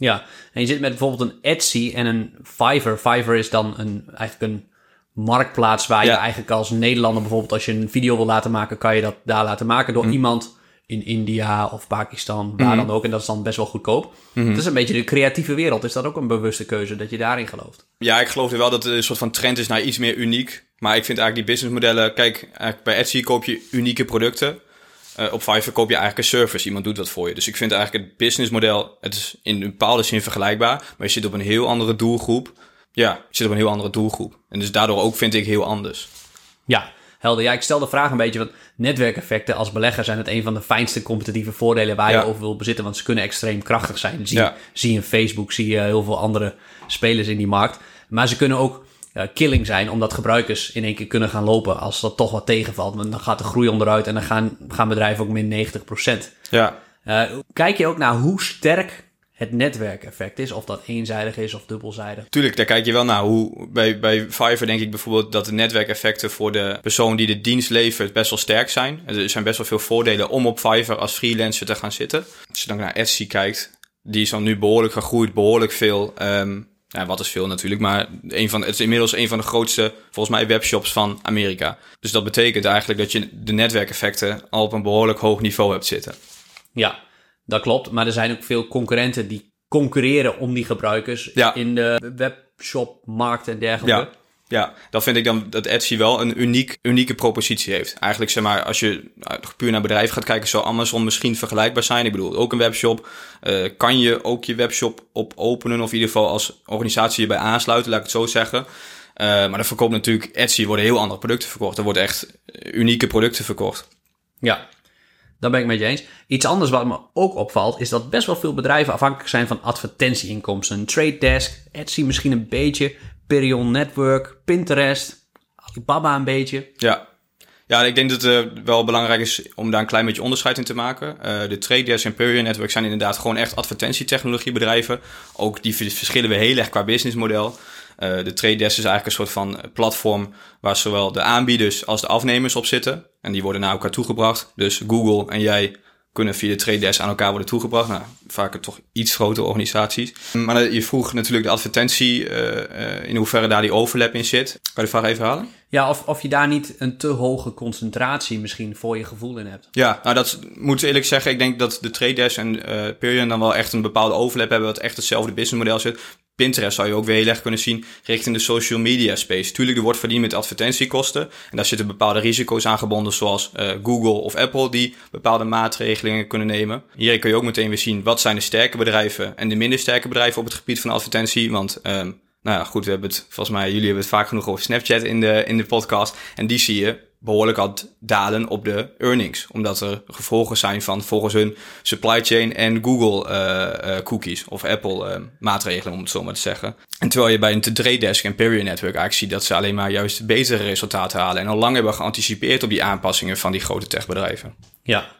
Ja, en je zit met bijvoorbeeld een Etsy en een Fiverr. Fiverr is dan een, eigenlijk een marktplaats waar je eigenlijk als Nederlander bijvoorbeeld als je een video wil laten maken, kan je dat daar laten maken door iemand in India of Pakistan, waar dan ook. En dat is dan best wel goedkoop. Het is een beetje de creatieve wereld. Is dat ook een bewuste keuze dat je daarin gelooft? Ja, ik geloof er wel dat er een soort van trend is naar iets meer uniek. Maar ik vind eigenlijk die businessmodellen... Kijk, bij Etsy koop je unieke producten. Eh, op Fiverr koop je eigenlijk een service. Iemand doet dat voor je. Dus ik vind eigenlijk het businessmodel... Het is in een bepaalde zin vergelijkbaar. Maar je zit op een heel andere doelgroep. Ja, je zit op een heel andere doelgroep. En dus daardoor ook vind ik heel anders. Ja, helder. Ja, ik stel de vraag een beetje, want netwerkeffecten als belegger zijn het een van de fijnste competitieve voordelen waar Ja. je over wil bezitten, want ze kunnen extreem krachtig zijn. Zie, Ja. zie in Facebook, zie je heel veel andere spelers in die markt. Maar ze kunnen ook eh, killing zijn, omdat gebruikers in één keer kunnen gaan lopen als dat toch wat tegenvalt. Want dan gaat de groei onderuit en dan gaan, gaan bedrijven ook min 90%. Ja, Eh, kijk je ook naar hoe sterk het netwerkeffect is, of dat eenzijdig is of dubbelzijdig? Tuurlijk, daar kijk je wel naar. Hoe, bij, bij Fiverr denk ik bijvoorbeeld dat de netwerkeffecten voor de persoon die de dienst levert best wel sterk zijn. Er zijn best wel veel voordelen om op Fiverr als freelancer te gaan zitten. Als je dan naar Etsy kijkt, die is dan nu behoorlijk gegroeid, behoorlijk veel. ehm, ja, wat is veel natuurlijk, maar een van, het is inmiddels een van de grootste, volgens mij, webshops van Amerika. Dus dat betekent eigenlijk dat je de netwerkeffecten al op een behoorlijk hoog niveau hebt zitten. Ja, dat klopt. Maar er zijn ook veel concurrenten die concurreren om die gebruikers Ja. in de webshopmarkt en dergelijke. Ja, ja, dan vind ik dan dat Etsy wel een uniek, unieke propositie heeft. Eigenlijk zeg maar, als je nou, puur naar bedrijven gaat kijken, zou Amazon misschien vergelijkbaar zijn. Ik bedoel, ook een webshop. Eh, kan je ook je webshop op openen of in ieder geval als organisatie hierbij aansluiten, laat ik het zo zeggen. Eh, maar dan verkoopt natuurlijk Etsy worden heel andere producten verkocht. Er worden echt unieke producten verkocht. Ja, daar ben ik met je eens. Iets anders wat me ook opvalt, is dat best wel veel bedrijven afhankelijk zijn van advertentieinkomsten. Trade Desk, Etsy misschien een beetje, Perion Network, Pinterest, Alibaba een beetje. Ja. Ja, ik denk dat het eh, wel belangrijk is om daar een klein beetje onderscheid in te maken. Eh, de Trade Desk en Perion Network zijn inderdaad gewoon echt advertentietechnologiebedrijven. Ook die vers- verschillen we heel erg qua businessmodel. Eh, de Trade Desk is eigenlijk een soort van platform waar zowel de aanbieders als de afnemers op zitten. En die worden naar elkaar toegebracht. Dus Google en jij kunnen via de Trade Desk aan elkaar worden toegebracht. Nou, vaker toch iets grotere organisaties. Maar eh, je vroeg natuurlijk de advertentie, eh, eh, in hoeverre daar die overlap in zit. Kan je de vraag even halen? Ja, of, of je daar niet een te hoge concentratie misschien voor je gevoel in hebt. Ja, nou dat moet eerlijk zeggen. Ik denk dat de Trade Desk en eh Perion dan wel echt een bepaalde overlap hebben. Wat echt hetzelfde businessmodel zit. Pinterest zou je ook weer heel erg kunnen zien richting de social media space. Tuurlijk, er wordt verdiend met advertentiekosten. En daar zitten bepaalde risico's aan gebonden, zoals eh, Google of Apple, die bepaalde maatregelingen kunnen nemen. Hier kun je ook meteen weer zien wat zijn de sterke bedrijven en de minder sterke bedrijven op het gebied van advertentie. Want ehm, nou ja, goed, we hebben het, volgens mij, jullie hebben het vaak genoeg over Snapchat in de, in de podcast. En die zie je behoorlijk aan dalen op de earnings. Omdat er gevolgen zijn van volgens hun supply chain en Google eh, eh, cookies of Apple eh, maatregelen, om het zo maar te zeggen. En terwijl je bij een Trade Desk en Period Network eigenlijk ziet dat ze alleen maar juist betere resultaten halen. En al lang hebben geanticipeerd op die aanpassingen van die grote techbedrijven. Ja.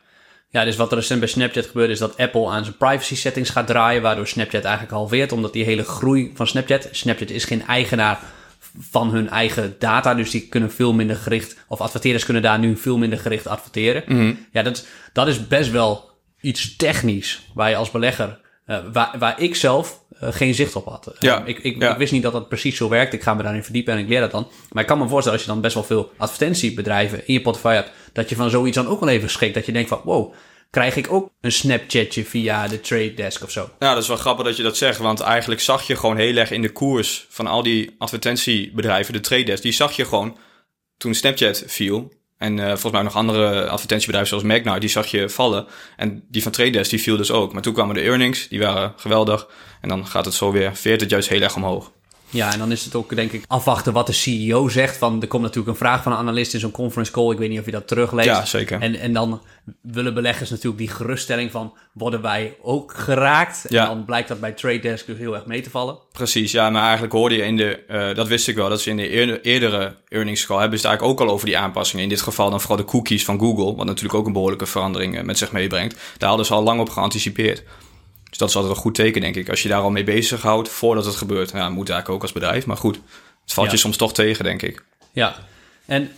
Ja, dus wat er recent bij Snapchat gebeurde is dat Apple aan zijn privacy settings gaat draaien, waardoor Snapchat eigenlijk halveert, omdat die hele groei van Snapchat, Snapchat is geen eigenaar van hun eigen data, dus die kunnen veel minder gericht, of adverteerders kunnen daar nu veel minder gericht adverteren. Ja, dat, is- dat is best wel iets technisch, waar je als belegger, eh, waar, waar ik zelf eh, geen zicht op had. Ja, ik, ik, ja. ik wist niet dat dat precies zo werkt, ik ga me daarin verdiepen en ik leer dat dan. Maar ik kan me voorstellen, als je dan best wel veel advertentiebedrijven in je portefeuille hebt, dat je van zoiets dan ook wel even schrikt, dat je denkt van, wow, krijg ik ook een Snapchatje via de trade desk of zo. Ja, dat is wel grappig dat je dat zegt. Want eigenlijk zag je gewoon heel erg in de koers van al die advertentiebedrijven, de trade desk, die zag je gewoon toen Snapchat viel. En uh, volgens mij nog andere advertentiebedrijven zoals Magnite, die zag je vallen. En die van Trade Desk, die viel dus ook. Maar toen kwamen de earnings, die waren geweldig. En dan gaat het zo weer, veert het juist heel erg omhoog. Ja, en dan is het ook denk ik afwachten wat de CEO zegt. Van, er komt natuurlijk een vraag van een analist in zo'n conference call. Ik weet niet of je dat terugleest. Ja, zeker. En, en dan willen beleggers natuurlijk die geruststelling van... worden wij ook geraakt? Ja. En dan blijkt dat bij Trade Desk dus heel erg mee te vallen. Precies, ja. Maar eigenlijk hoorde je in de... Uh, dat wist ik wel, dat ze in de eerdere earnings call... hebben ze het eigenlijk ook al over die aanpassingen. In dit geval dan vooral de cookies van Google... wat natuurlijk ook een behoorlijke verandering uh, met zich meebrengt. Daar hadden ze al lang op geanticipeerd. Dus dat is altijd een goed teken, denk ik. Als je daar al mee bezig houdt voordat het gebeurt. Ja, moet eigenlijk ook als bedrijf. Maar goed, het valt je soms toch tegen, denk ik. Ja, en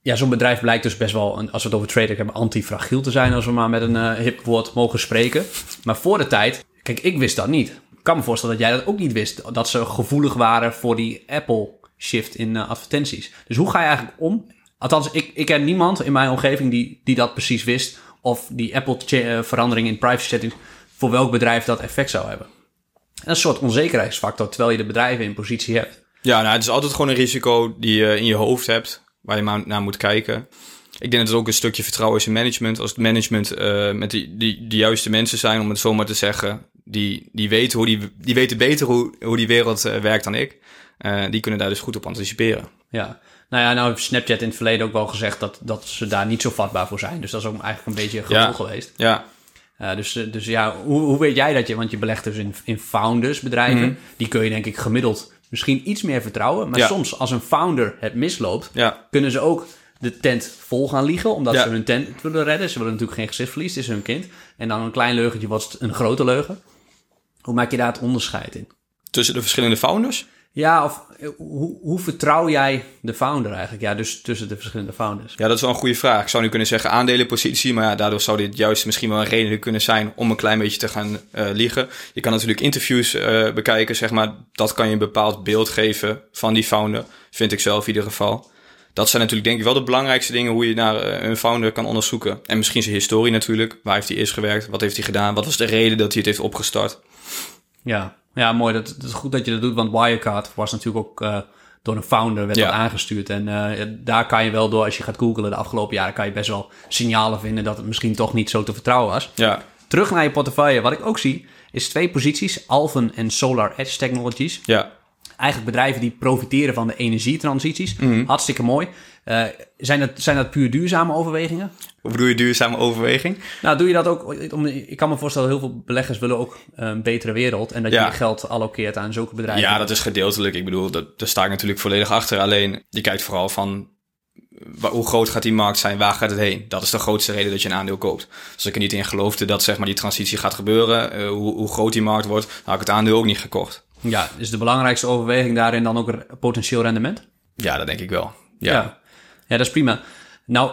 ja, zo'n bedrijf blijkt dus best wel, als we het over trading hebben, antifragiel te zijn. Als we maar met een uh, hip woord mogen spreken. Maar voor de tijd, kijk, ik wist dat niet. Ik kan me voorstellen dat jij dat ook niet wist. Dat ze gevoelig waren voor die Apple shift in uh, advertenties. Dus hoe ga je eigenlijk om? Althans, ik, ik ken niemand in mijn omgeving die, die dat precies wist of die Apple-verandering in privacy settings voor welk bedrijf dat effect zou hebben. Een soort onzekerheidsfactor terwijl je de bedrijven in positie hebt. Ja, nou, het is altijd gewoon een risico die je in je hoofd hebt, waar je maar naar moet kijken. Ik denk dat het ook een stukje vertrouwen is in management. Als het management uh, met die, die, de juiste mensen zijn, om het zo maar te zeggen, die, die, weten, hoe die, die weten beter hoe, hoe die wereld uh, werkt dan ik. Uh, die kunnen daar dus goed op anticiperen. Ja, nou ja, nou heeft Snapchat in het verleden ook wel gezegd dat, dat ze daar niet zo vatbaar voor zijn. Dus dat is ook eigenlijk een beetje een gevoel geweest. Ja. Uh, dus, eh, dus ja, hoe, hoe weet jij dat je, want je belegt dus in, in founders bedrijven, mhm. die kun je denk ik gemiddeld misschien iets meer vertrouwen. Maar soms als een founder het misloopt, ja. kunnen ze ook de tent vol gaan liegen, omdat ze hun tent willen redden. Ze willen natuurlijk geen gezichtsverlies, het is hun kind. En dan een klein leugentje wordt een grote leugen. Hoe maak je daar het onderscheid in? Tussen de verschillende founders? Ja, of eh, hoe, hoe vertrouw jij de founder eigenlijk? Ja, dus tussen de verschillende founders. Ja, dat is wel een goede vraag. Ik zou nu kunnen zeggen aandelenpositie, maar ja, daardoor zou dit juist misschien wel een reden kunnen zijn om een klein beetje te gaan uh, liegen. Je kan natuurlijk interviews uh, bekijken, zeg maar. Dat kan je een bepaald beeld geven van die founder, vind ik zelf in ieder geval. Dat zijn natuurlijk denk ik wel de belangrijkste dingen hoe je naar een founder kan onderzoeken. En misschien zijn historie natuurlijk. Waar heeft hij eerst gewerkt? Wat heeft hij gedaan? Wat was de reden dat hij het heeft opgestart? Ja, ja, mooi. Dat, dat is goed dat je dat doet, want Wirecard was natuurlijk ook uh, door een founder werd dat aangestuurd. En uh, daar kan je wel door, als je gaat googlen de afgelopen jaren, kan je best wel signalen vinden dat het misschien toch niet zo te vertrouwen was. Ja. Terug naar je portefeuille. Wat ik ook zie, is twee posities, Alphen en Solar Edge Technologies. Ja. Eigenlijk bedrijven die profiteren van de energietransities. Mm Hartstikke mooi. Uh, zijn, dat, zijn dat puur duurzame overwegingen? Hoe bedoel je duurzame overweging? Nou, doe je dat ook? Om, ik kan me voorstellen, heel veel beleggers willen ook een betere wereld. En dat je geld allokeert aan zulke bedrijven. Ja, dat is gedeeltelijk. Ik bedoel, dat, daar sta ik natuurlijk volledig achter. Alleen, je kijkt vooral van hoe groot gaat die markt zijn? Waar gaat het heen? Dat is de grootste reden dat je een aandeel koopt. Als ik er niet in geloofde dat zeg maar, die transitie gaat gebeuren, uh, hoe, hoe, groot die markt wordt, dan had ik het aandeel ook niet gekocht. Ja, is de belangrijkste overweging daarin dan ook potentieel rendement? Ja, dat denk ik wel. ja. ja. Ja, dat is prima. Nou,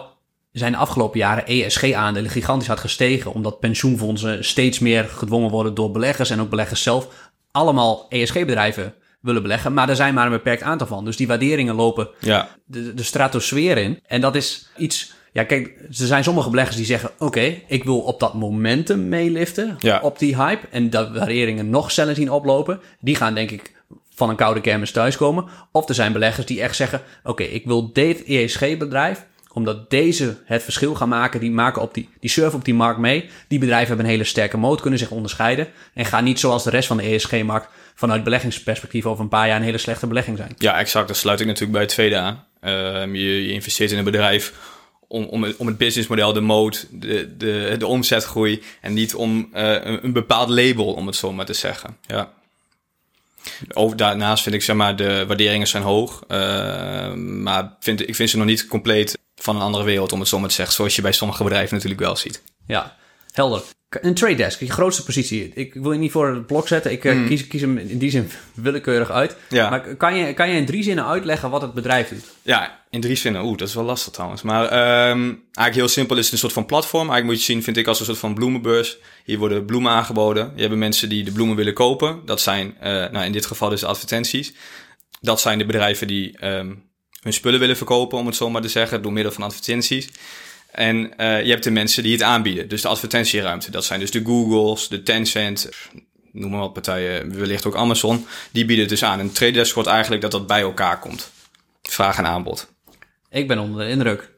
zijn de afgelopen jaren ESG-aandelen gigantisch hard gestegen, omdat pensioenfondsen steeds meer gedwongen worden door beleggers en ook beleggers zelf allemaal ESG-bedrijven willen beleggen, maar er zijn maar een beperkt aantal van. Dus die waarderingen lopen ja. de, de stratosfeer in. En dat is iets. Ja, kijk, er zijn sommige beleggers die zeggen: Oké, ik wil op dat momentum meeliften, ja. op die hype, en dat waarderingen nog sneller zien oplopen. Die gaan, denk ik, van een koude kermis thuiskomen. Of er zijn beleggers die echt zeggen: Oké, ik wil dit ESG-bedrijf omdat deze het verschil gaan maken, die, maken op die, die surfen op die markt mee. Die bedrijven hebben een hele sterke moot, kunnen zich onderscheiden. En gaan niet zoals de rest van de ESG-markt vanuit beleggingsperspectief over een paar jaar een hele slechte belegging zijn. Ja, exact. Dat sluit ik natuurlijk bij het tweede aan. Uh, je, je, investeert in een bedrijf om, om, het businessmodel, de moot, de, de, de omzetgroei. En niet om uh, een, bepaald label, om het zo maar te zeggen. Ja. Daarnaast vind ik, zeg maar, de waarderingen zijn hoog. Uh, maar vind, ik vind ze nog niet compleet van een andere wereld, om het zo maar te zeggen. Zoals je bij sommige bedrijven natuurlijk wel ziet. Ja, helder. Een trade desk, je grootste positie. Ik wil je niet voor het blok zetten. Ik mm. kies, kies hem in die zin willekeurig uit. Ja. Maar kan je, kan je in drie zinnen uitleggen wat het bedrijf doet? Ja, in drie zinnen. Oeh, dat is wel lastig trouwens. Maar um, eigenlijk heel simpel is het een soort van platform. Eigenlijk moet je zien, vind ik, als een soort van bloemenbeurs. Hier worden bloemen aangeboden. Je hebt mensen die de bloemen willen kopen. Dat zijn, uh, nou in dit geval dus advertenties. Dat zijn de bedrijven die um, hun spullen willen verkopen, om het zo maar te zeggen, door middel van advertenties. En uh, je hebt de mensen die het aanbieden, dus de advertentieruimte. Dat zijn dus de Googles, de Tencent, noem maar wat partijen, wellicht ook Amazon. Die bieden het dus aan. En trade desk wordt eigenlijk dat dat bij elkaar komt. Vraag en aanbod. Ik ben onder de indruk.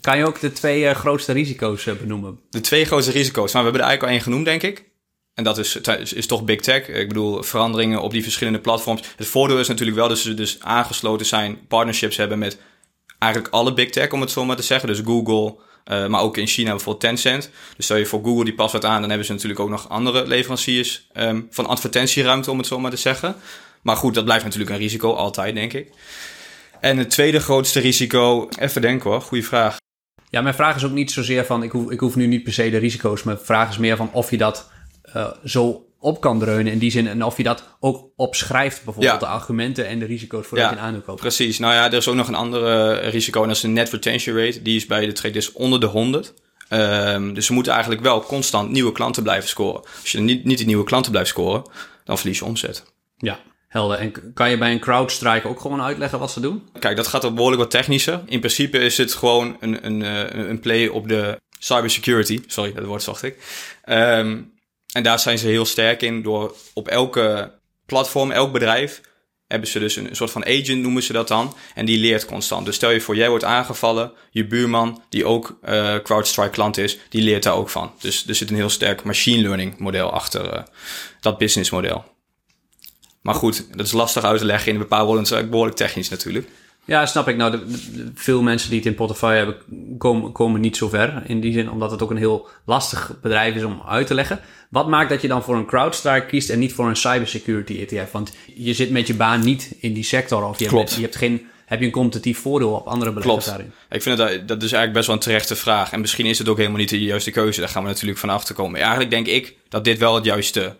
Kan je ook de twee uh, grootste risico's uh, benoemen? De twee grootste risico's. Nou, we hebben er eigenlijk al één genoemd, denk ik. En dat is, is, is, toch big tech. Ik bedoel, veranderingen op die verschillende platforms. Het voordeel is natuurlijk wel dat ze dus aangesloten zijn, partnerships hebben met eigenlijk alle big tech, om het zo maar te zeggen. Dus Google, uh, maar ook in China bijvoorbeeld Tencent. Dus stel je voor Google die past wat aan, dan hebben ze natuurlijk ook nog andere leveranciers um, van advertentieruimte, om het zo maar te zeggen. Maar goed, dat blijft natuurlijk een risico, altijd, denk ik. En het tweede grootste risico, even denken hoor, goede vraag. Ja, mijn vraag is ook niet zozeer van, ik hoef, ik hoef nu niet per se de risico's. Mijn vraag is meer van of je dat uh, zo op kan dreunen in die zin. En of je dat ook opschrijft, bijvoorbeeld de argumenten en de risico's voordat ja, je een aandeel koopt. Precies. Nou ja, er is ook nog een andere risico en dat is de net retention rate. Die is bij de traders onder de 100. Um, dus ze moeten eigenlijk wel constant nieuwe klanten blijven scoren. Als je niet, niet die nieuwe klanten blijft scoren, dan verlies je omzet. Ja, helder. En kan je bij een CrowdStrike ook gewoon uitleggen wat ze doen? Kijk, dat gaat ook behoorlijk wat technischer. In principe is het gewoon een, een, een, een play op de cybersecurity. Sorry, dat woord zocht ik. Um, en daar zijn ze heel sterk in door op elke platform, elk bedrijf, hebben ze dus een, soort van agent, noemen ze dat dan. En die leert constant. Dus stel je voor, jij wordt aangevallen, je buurman, die ook uh, CrowdStrike klant is, die leert daar ook van. Dus er zit een heel sterk machine learning model achter uh, dat businessmodel. Maar goed, dat is lastig uit te leggen in een bepaalde woorden. Het is behoorlijk technisch natuurlijk. Ja, snap ik. Nou, de, veel mensen die het in portefeuille hebben, komen, komen niet zo ver. In die zin, omdat het ook een heel lastig bedrijf is om uit te leggen. Wat maakt dat je dan voor een CrowdStrike kiest en niet voor een cybersecurity ETF? Want je zit met je baan niet in die sector. Of je, Klopt. Hebt, je hebt geen heb je een competitief voordeel op andere beleggers daarin? Ik vind dat, dat is eigenlijk best wel een terechte vraag. En misschien is het ook helemaal niet de juiste keuze. Daar gaan we natuurlijk van af te komen. Eigenlijk denk ik dat dit wel het juiste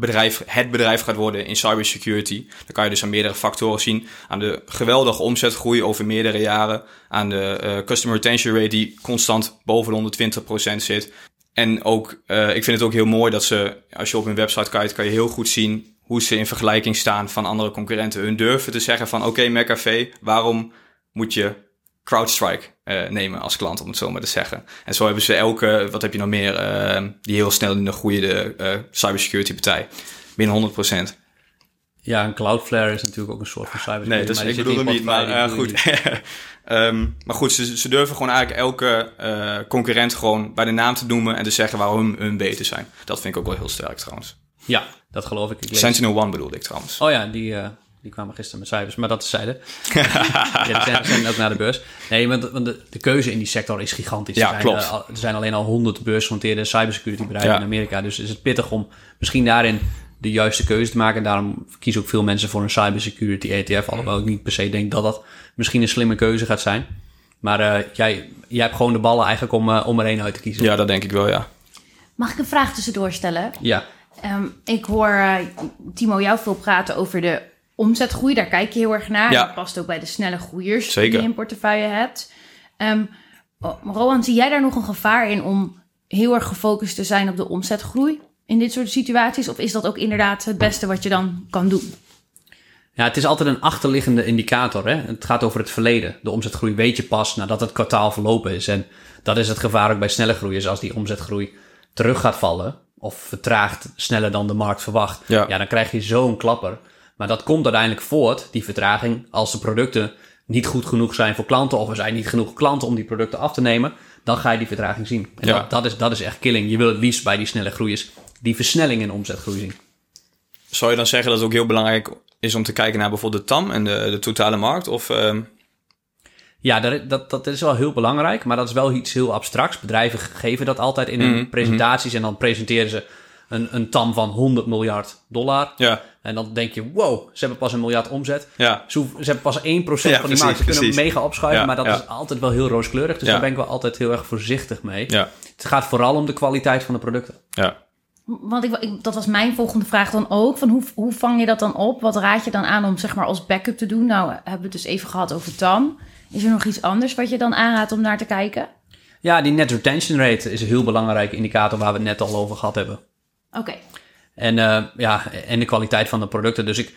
bedrijf, het bedrijf gaat worden in cybersecurity. Dan kan je dus aan meerdere factoren zien. Aan de geweldige omzetgroei over meerdere jaren. Aan de uh, customer retention rate die constant boven de 120% zit. En ook, uh, ik vind het ook heel mooi dat ze, als je op hun website kijkt, kan je heel goed zien hoe ze in vergelijking staan van andere concurrenten. Hun durven te zeggen van, oké, okay, McAfee, waarom moet je CrowdStrike uh, nemen als klant, om het zo maar te zeggen. En zo hebben ze elke, wat heb je nog meer, uh, die heel snel in de groeiende uh, cybersecurity partij. Binnen 100%. Ja, een Cloudflare is natuurlijk ook een soort van cybersecurity. Nee, dus ik bedoel hem niet, maar goed. um, *laughs* maar goed, ze, ze, durven gewoon eigenlijk elke concurrent gewoon bij de naam te noemen en te zeggen waarom hun beter zijn. Dat vind ik ook wel heel sterk trouwens. Ja, dat geloof ik. ik lees... Sentinel One bedoelde ik trouwens. Oh ja, die, die kwamen gisteren met cijfers, maar dat is zijde. *laughs* ja, zijn, zijn ook naar de beurs. Nee, want, de, de, keuze in die sector is gigantisch. Ja, er, zijn, klopt. Uh, er zijn alleen al honderd beursgenoteerde cybersecurity bedrijven ja. in Amerika. Dus is het pittig om misschien daarin de juiste keuze te maken. En daarom kiezen ook veel mensen voor een cybersecurity ETF. Alhoewel ik niet per se denk dat dat misschien een slimme keuze gaat zijn. Maar uh, jij, jij hebt gewoon de ballen eigenlijk om, uh, om er één uit te kiezen. Ja, dat denk ik wel, ja. Mag ik een vraag tussendoor stellen? Ja. Um, ik hoor Timo jou veel praten over de omzetgroei, daar kijk je heel erg naar. Ja. Dat past ook bij de snelle groeiers Zeker. die je in portefeuille hebt. Um, Rowan, zie jij daar nog een gevaar in om heel erg gefocust te zijn op de omzetgroei in dit soort situaties? Of is dat ook inderdaad het beste wat je dan kan doen? Ja, het is altijd een achterliggende indicator. Hè? Het gaat over het verleden. De omzetgroei weet je pas nadat het kwartaal verlopen is. En dat is het gevaar ook bij snelle groeiers. Als die omzetgroei terug gaat vallen of vertraagt sneller dan de markt verwacht, Ja. ja dan krijg je zo'n klapper. Maar dat komt uiteindelijk voort, die vertraging, als de producten niet goed genoeg zijn voor klanten of er zijn niet genoeg klanten om die producten af te nemen, dan ga je die vertraging zien. En Ja. dat, dat, is, dat is echt killing. Je wil het liefst bij die snelle groeiers die versnelling in omzetgroei zien. Zou je dan zeggen dat het ook heel belangrijk is om te kijken naar bijvoorbeeld de TAM en de, de totale markt? Of, ehm, Ja, dat, dat, dat is wel heel belangrijk, maar dat is wel iets heel abstracts. Bedrijven geven dat altijd in hun Mhm, presentaties en dan presenteren ze een, een TAM van 100 miljard dollar. ja, En dan denk je, wow, ze hebben pas een miljard omzet. ja, Ze, hoeven- ze hebben pas 1% Ja, van die precies, markt. Ze kunnen precies. mega opschuiven, Ja, maar dat ja. is altijd wel heel rooskleurig. Dus Ja. daar ben ik wel altijd heel erg voorzichtig mee. ja, Het gaat vooral om de kwaliteit van de producten. ja. Want ik, ik- dat was mijn volgende vraag dan ook. Van hoe, hoe vang je dat dan op? Wat raad je dan aan om zeg maar als backup te doen? Nou, hebben we het dus even gehad over TAM. Is er nog iets anders wat je dan aanraadt om naar te kijken? Ja, die net retention rate is een heel belangrijke indicator waar we het net al over gehad hebben. Oké. En, eh, ja, en de kwaliteit van de producten. Dus ik,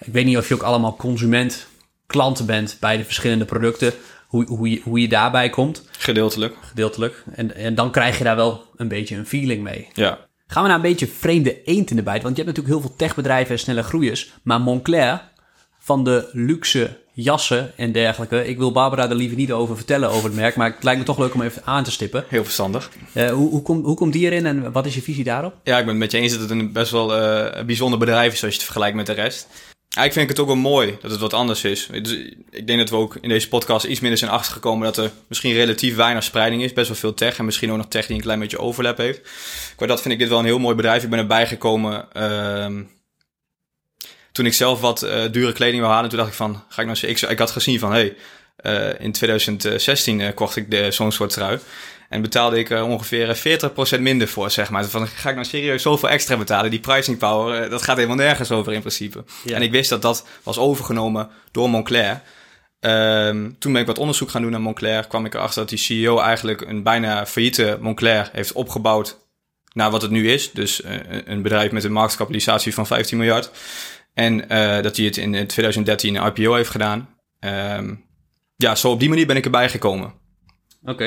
ik weet niet of je ook allemaal consument, klanten bent bij de verschillende producten. hoe, hoe, je, hoe je daarbij komt, Gedeeltelijk. gedeeltelijk. En, en dan krijg je daar wel een beetje een feeling mee. Ja. Gaan we naar een beetje vreemde eend in de bijt. Want je hebt natuurlijk heel veel techbedrijven en snelle groeiers. Maar Moncler, van de luxe jassen en dergelijke. Ik wil Barbara er liever niet over vertellen over het merk. Maar het lijkt me toch leuk om even aan te stippen. Heel verstandig. Eh, hoe, hoe, komt hoe komt die erin en wat is je visie daarop? Ja, ik ben het met je eens dat het een best wel eh, bijzonder bedrijf is als je het vergelijkt met de rest. Eigenlijk vind ik het ook wel mooi dat het wat anders is. Dus ik denk dat we ook in deze podcast iets minder zijn achtergekomen dat er misschien relatief weinig spreiding is. Best wel veel tech en misschien ook nog tech die een klein beetje overlap heeft. Qua dat vind ik dit wel een heel mooi bedrijf. Ik ben erbij gekomen ehm, toen ik zelf wat eh, dure kleding wil halen. Toen dacht ik van, ga ik nou eens- ik, ik had gezien van, hey, eh, in 2016 eh, kocht ik de- zo'n soort trui. En betaalde ik er ongeveer eh, 40% minder voor, zeg maar. Van, ga ik nou serieus zoveel extra betalen? Die pricing power, dat gaat helemaal nergens over in principe. Ja. En ik wist dat dat was overgenomen door Moncler. Ehm, toen ben ik wat onderzoek gaan doen naar Moncler. Kwam ik erachter dat die CEO eigenlijk een bijna failliete Moncler heeft opgebouwd naar wat het nu is. Dus een bedrijf met een marktkapitalisatie van 15 miljard. En eh, dat hij het in 2013 een IPO heeft gedaan. Ehm, ja, zo op die manier ben ik erbij gekomen. Oké.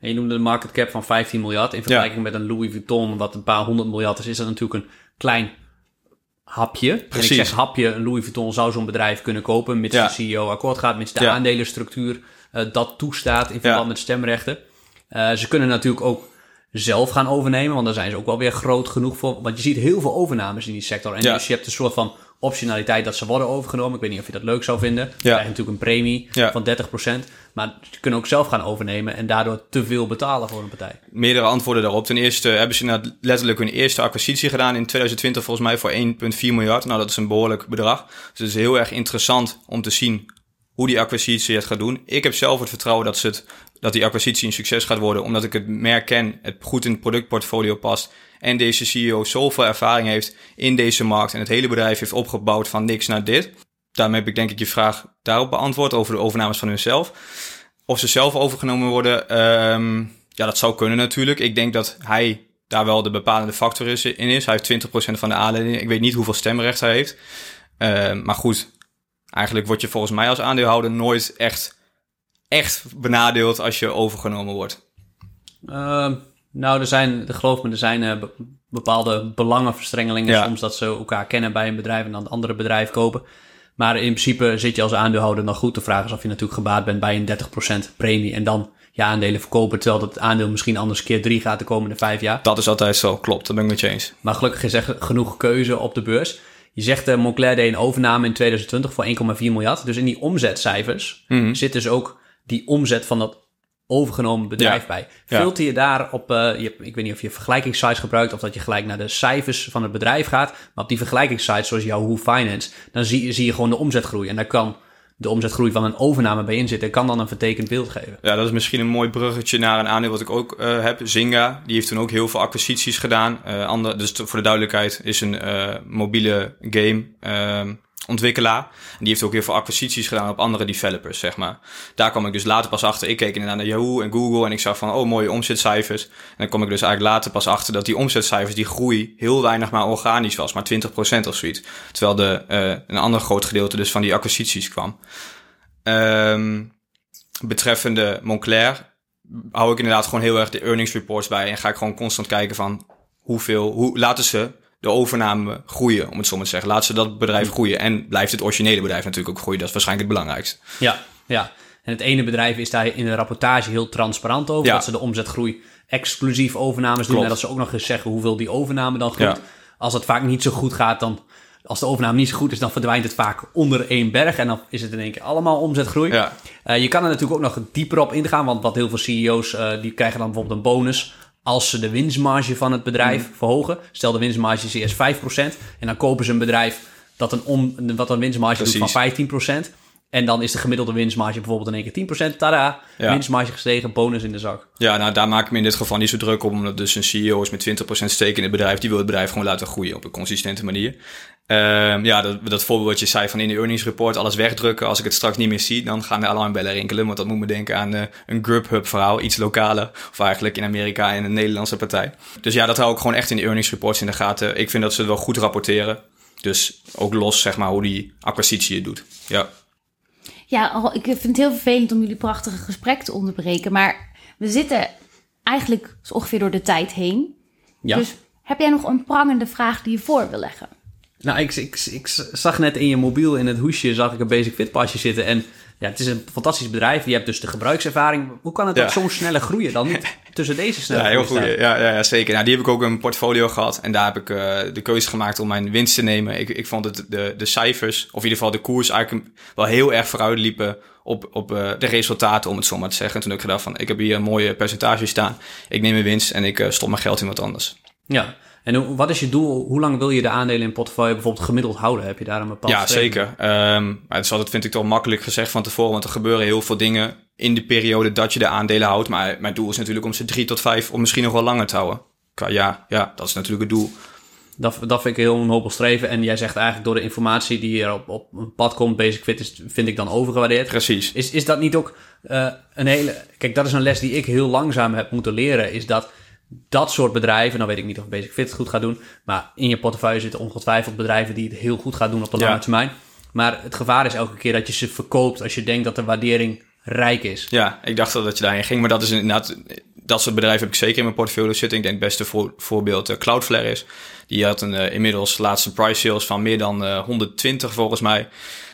En je noemde de market cap van 15 miljard. In vergelijking met een Louis Vuitton, wat een paar honderd miljard is, is dat natuurlijk een klein hapje. En Precies. ik zeg hapje, een Louis Vuitton zou zo'n bedrijf kunnen kopen, mits Ja. de CEO akkoord gaat, mits de Ja. aandelenstructuur eh, dat toestaat in verband met stemrechten. Eh, ze kunnen natuurlijk ook zelf gaan overnemen, want daar zijn ze ook wel weer groot genoeg voor. Want je ziet heel veel overnames in die sector. En Ja. dus je hebt een soort van optionaliteit dat ze worden overgenomen. Ik weet niet of je dat leuk zou vinden. Je krijgt natuurlijk een premie Ja. van 30%. Maar ze kunnen ook zelf gaan overnemen en daardoor te veel betalen voor een partij. meerdere antwoorden daarop. Ten eerste hebben ze letterlijk hun eerste acquisitie gedaan in 2020 volgens mij voor 1,4 miljard. Nou, dat is een behoorlijk bedrag. Dus het is heel erg interessant om te zien hoe die acquisitie het gaat doen. Ik heb zelf het vertrouwen dat, ze het, dat die acquisitie een succes gaat worden, omdat ik het merk ken, het goed in het productportfolio past en deze CEO zoveel ervaring heeft in deze markt en het hele bedrijf heeft opgebouwd van niks naar dit. Daarmee heb ik denk ik je vraag daarop beantwoord over de overnames van hunzelf. Of ze zelf overgenomen worden, ehm, ja, dat zou kunnen natuurlijk. Ik denk dat hij daar wel de bepalende factor in is. Hij heeft 20% van de aandelen. Ik weet niet hoeveel stemrecht hij heeft. Ehm, maar goed, eigenlijk word je volgens mij als aandeelhouder nooit echt, echt benadeeld als je overgenomen wordt. Ehm, nou, er zijn, geloof me, er zijn eh, be- bepaalde belangenverstrengelingen. Ja. Soms dat ze elkaar kennen bij een bedrijf en dan een andere bedrijf kopen. Maar in principe zit je als aandeelhouder dan goed. De vraag is of je natuurlijk gebaat bent bij een 30% premie en dan je aandelen verkopen. Terwijl dat aandeel misschien anders keer drie gaat de komende vijf jaar. Dat is altijd zo, klopt. Dat ben ik met je eens. Maar gelukkig is er genoeg keuze op de beurs. Je zegt, uh, Moncler deed een overname in 2020 voor 1,4 miljard. Dus in die omzetcijfers Mhm. zit dus ook die omzet van dat overgenomen bedrijf Ja. bij. Filter je daar op, eh, je, ik weet niet of je vergelijkingssites gebruikt of dat je gelijk naar de cijfers van het bedrijf gaat. Maar op die vergelijkingssites zoals Yahoo Finance, dan zie, zie je gewoon de omzetgroei. En daar kan de omzetgroei van een overname bij in zitten. Kan dan een vertekend beeld geven. Ja, dat is misschien een mooi bruggetje naar een aandeel wat ik ook eh, heb. Zynga, die heeft toen ook heel veel acquisities gedaan. Eh andere, dus voor de duidelijkheid is een mobiele game ehm, ontwikkelaar. En die heeft ook heel veel acquisities gedaan op andere developers, zeg maar. Daar kwam ik dus later pas achter. Ik keek inderdaad naar Yahoo en Google en ik zag van, oh, mooie omzetcijfers. En dan kwam ik dus eigenlijk later pas achter dat die omzetcijfers, die groei heel weinig maar organisch was. Maar 20% of zoiets. Terwijl de, eh, een ander groot gedeelte dus van die acquisities kwam. Ehm, betreffende Moncler hou ik inderdaad gewoon heel erg de earnings reports bij. En ga ik gewoon constant kijken van hoeveel, hoe laten ze de overname groeien, om het zo maar te zeggen. Laten ze dat bedrijf groeien. En blijft het originele bedrijf natuurlijk ook groeien. Dat is waarschijnlijk het belangrijkste. Ja, ja. En het ene bedrijf is daar in de rapportage heel transparant over. Ja. Dat ze de omzetgroei exclusief overnames doen. En dat ze ook nog eens zeggen hoeveel die overname dan groeit. Ja. Als het vaak niet zo goed gaat, dan... Als de overname niet zo goed is, dan verdwijnt het vaak onder één berg. En dan is het in één keer allemaal omzetgroei. Ja, Eh, je kan er natuurlijk ook nog dieper op ingaan. Want wat heel veel CEO's, eh, die krijgen dan bijvoorbeeld een bonus... als ze de winstmarge van het bedrijf Mm. verhogen. Stel de winstmarge is eerst 5%. En dan kopen ze een bedrijf dat een, om, wat een winstmarge doet van 15%. En dan is de gemiddelde winstmarge bijvoorbeeld in één keer 10%. Tada, Ja. winstmarge gestegen, bonus in de zak. ja nou daar maak ik me in dit geval niet zo druk op. Omdat dus een CEO is met 20% steken in het bedrijf. Die wil het bedrijf gewoon laten groeien op een consistente manier. Ehm, ja, dat, dat voorbeeld wat je zei van in de earnings report alles wegdrukken. Als ik het straks niet meer zie, dan gaan de alarmbellen rinkelen. Want dat moet me denken aan eh, een Grubhub verhaal, iets lokaler. Of eigenlijk in Amerika en een Nederlandse partij. Dus ja, dat hou ik gewoon echt in de earnings reports in de gaten. Ik vind dat ze het wel goed rapporteren. Dus ook los, zeg maar, hoe die acquisitie het doet. Ja. Ja, ik vind het heel vervelend om jullie prachtige gesprek te onderbreken. Maar we zitten eigenlijk zo ongeveer door de tijd heen. Ja. Dus heb jij nog een prangende vraag die je voor wil leggen? Nou, ik, ik, ik zag net in je mobiel in het hoesje zag ik een Basic Fit pasje zitten. En ja, het is een fantastisch bedrijf. Je hebt dus de gebruikservaring. Hoe kan het Ja. ook zo'n snelle groeien dan tussen deze snelle Ja, heel goed. Ja, ja, ja, zeker. Nou, die heb ik ook mijn portfolio gehad. En daar heb ik eh, de keuze gemaakt om mijn winst te nemen. Ik, ik vond het de, de cijfers, of in ieder geval de koers, eigenlijk wel heel erg vooruit liepen op, op eh, de resultaten, om het zo maar te zeggen. En toen heb ik gedacht van, ik heb hier een mooie percentage staan. Ik neem mijn winst en ik eh, stop mijn geld in wat anders. Ja. En wat is je doel? Hoe lang wil je de aandelen in portefeuille bijvoorbeeld gemiddeld houden? Heb je daar een bepaald Ja, zeker. Ehm, maar het is altijd, vind ik toch makkelijk gezegd van tevoren, want er gebeuren heel veel dingen in de periode dat je de aandelen houdt. Maar mijn doel is natuurlijk om ze drie tot vijf of misschien nog wel langer te houden. Qua ja, ja, dat is natuurlijk het doel. Dat, dat vind ik een heel nobel streven. En jij zegt eigenlijk door de informatie die er op, op een pad komt, Basic Fit, is, vind ik dan overgewaardeerd. Precies. Is, is dat niet ook eh, een hele... Kijk, dat is een les die ik heel langzaam heb moeten leren. Is dat dat soort bedrijven... Nou weet ik niet of Basic Fit het goed gaat doen. Maar in je portefeuille zitten ongetwijfeld bedrijven die het heel goed gaan doen op de Ja. lange termijn. Maar het gevaar is elke keer dat je ze verkoopt als je denkt dat de waardering rijk is. Ja, ik dacht al dat je daarheen ging, maar dat is inderdaad, dat soort bedrijven heb ik zeker in mijn portfolio zitten. Ik denk het beste voor, voorbeeld eh, Cloudflare is. Die had een eh, inmiddels laatste price sales van meer dan eh, 120 volgens mij.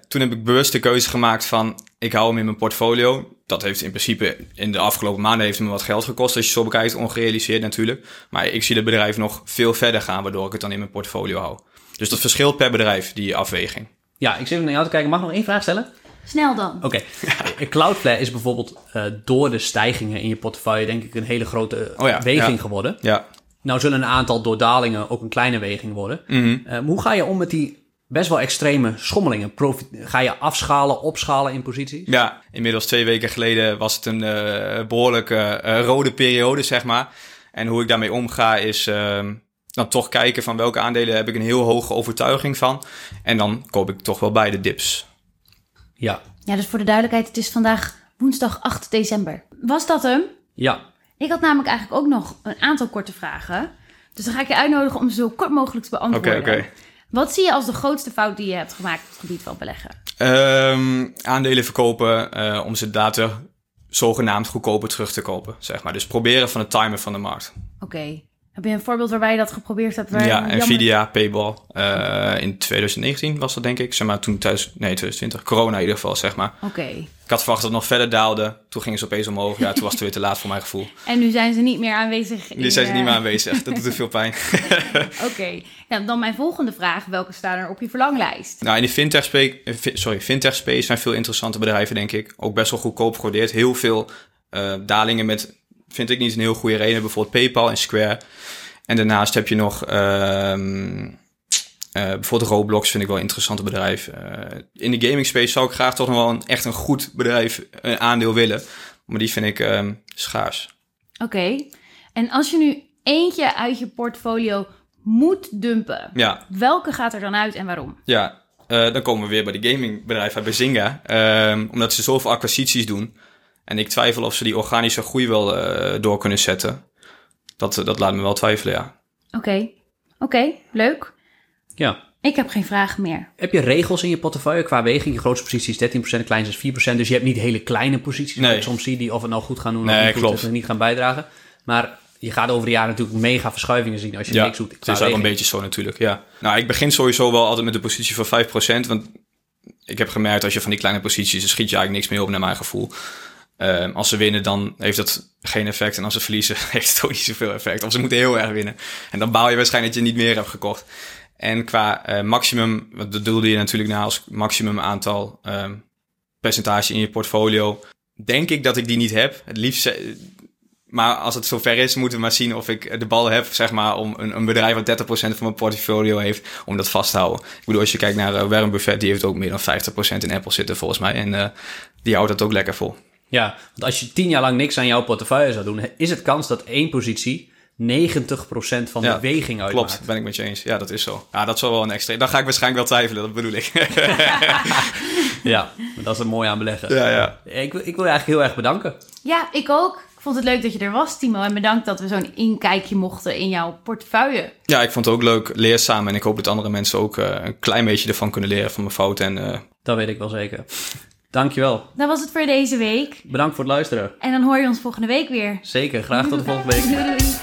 Toen heb ik bewust de keuze gemaakt van, ik hou hem in mijn portfolio. Dat heeft in principe in de afgelopen maanden heeft me wat geld gekost. Als je zo bekijkt, ongerealiseerd natuurlijk. Maar ik zie het bedrijf nog veel verder gaan, waardoor ik het dan in mijn portfolio hou. Dus dat verschilt per bedrijf, die afweging. Ja, ik zit naar jou te kijken. Mag ik nog één vraag stellen? Snel dan. Oké. *laughs* Cloudflare is bijvoorbeeld eh, door de stijgingen in je portefeuille denk ik een hele grote Oh ja, weging ja. geworden. Ja, Nou zullen een aantal door dalingen ook een kleine weging worden. Mhm. Eh, hoe ga je om met die best wel extreme schommelingen? Profi- ga je afschalen, opschalen in positie? Ja, inmiddels twee weken geleden was het een eh behoorlijke eh, rode periode, zeg maar. En hoe ik daarmee omga is ehm, dan toch kijken van welke aandelen heb ik een heel hoge overtuiging van. En dan koop ik toch wel bij de dips. Ja. Ja, dus voor de duidelijkheid, het is vandaag woensdag 8 december. Was dat hem? Ja. Ik had namelijk eigenlijk ook nog een aantal korte vragen. Dus dan ga ik je uitnodigen om ze zo kort mogelijk te beantwoorden. Oké, oké. Wat zie je als de grootste fout die je hebt gemaakt op het gebied van beleggen? Ehm, aandelen verkopen eh, om ze later zogenaamd goedkoper terug te kopen, zeg maar. Dus proberen van het timen van de markt. Oké. Heb je een voorbeeld waarbij je dat geprobeerd hebt? Waar ja, Nvidia, Payball. eh, in 2019 was dat denk ik. Zeg maar toen thuis, nee 2020, corona in ieder geval, zeg maar. Oké. Ik had verwacht dat het nog verder daalde. Toen gingen ze opeens omhoog. Ja, toen was het weer te laat voor mijn gevoel. *laughs* En nu zijn ze niet meer aanwezig. Die zijn ze niet meer aanwezig. Dat doet er veel pijn. *laughs* Oké. Ja, dan mijn volgende vraag. Welke staan er op je verlanglijst? nou, in de fintech, eh, fi- sorry, fintech space zijn veel interessante bedrijven, denk ik. Ook best wel goedkoop gewaardeerd. Heel veel eh, dalingen met, vind ik niet een heel goede reden. Bijvoorbeeld PayPal en Square. En daarnaast heb je nog... eh, bijvoorbeeld Roblox vind ik wel een interessante bedrijf. Eh, in de gaming space zou ik graag toch nog wel een, echt een goed bedrijf, een aandeel willen. Maar die vind ik ehm, schaars. Oké. En als je nu eentje uit je portfolio moet dumpen, Ja, welke gaat er dan uit en waarom? Ja, eh, dan komen we weer bij de gamingbedrijven, bij Zynga. Ehm, omdat ze zoveel acquisities doen. En ik twijfel of ze die organische groei wel eh, door kunnen zetten. Dat, dat laat me wel twijfelen, ja. Oké. Oké, leuk. Ja. Ik heb geen vragen meer. Heb je regels in je portefeuille qua weging? Je grootste positie is 13%, de kleinste is 4%. Dus je hebt niet hele kleine posities. Nee. soms zie die of het nou goed gaan doen Nee, of niet, goed, klopt. of niet gaan bijdragen. Maar je gaat over de jaren natuurlijk mega verschuivingen zien als je ja, niks doet. het is ook een beetje zo natuurlijk, ja. Nou, ik begin sowieso wel altijd met de positie van 5%. Want ik heb gemerkt, als je van die kleine posities... dan schiet je eigenlijk niks meer op naar mijn gevoel. Ehm, als ze winnen, dan heeft dat geen effect. En als ze verliezen, *laughs* heeft het ook niet zoveel effect. Of ze moeten heel erg winnen. En dan baal je waarschijnlijk dat je niet meer hebt gekocht. En qua eh, maximum, wat bedoelde je natuurlijk na als maximum aantal ehm, percentage in je portfolio, denk ik dat ik die niet heb. Het liefst, eh, maar als het zover is, moeten we maar zien of ik de bal heb, zeg maar, om een, een bedrijf wat 30% van mijn portfolio heeft, om dat vast te houden. Ik bedoel, als je kijkt naar eh, Warren Buffett, die heeft ook meer dan 50% in Apple zitten volgens mij. En die houdt dat ook lekker vol. Ja, want als je tien jaar lang niks aan jouw portefeuille zou doen, is het kans dat één positie 90% van de Ja, weging uitmaakt. Klopt, ben ik met je eens. Ja, dat is zo. Ja, dat is wel een extra. Dan ga ik waarschijnlijk wel twijfelen, dat bedoel ik. *laughs* *laughs* Ja, maar dat is het mooie aan beleggen. ja, ja. Ik, wil- ik wil je eigenlijk heel erg bedanken. Ja, ik ook. Ik vond het leuk dat je er was, Timo. En bedankt dat we zo'n inkijkje mochten in jouw portefeuille. Ja, ik vond het ook leuk, leerzaam. En ik hoop dat andere mensen ook eh, een klein beetje ervan kunnen leren van mijn fouten. En eh, Dat weet ik wel zeker. Dankjewel. Dat was het voor deze week. Bedankt voor het luisteren. En dan hoor je ons volgende week weer. Zeker, graag tot de volgende week. *laughs* Doei doei.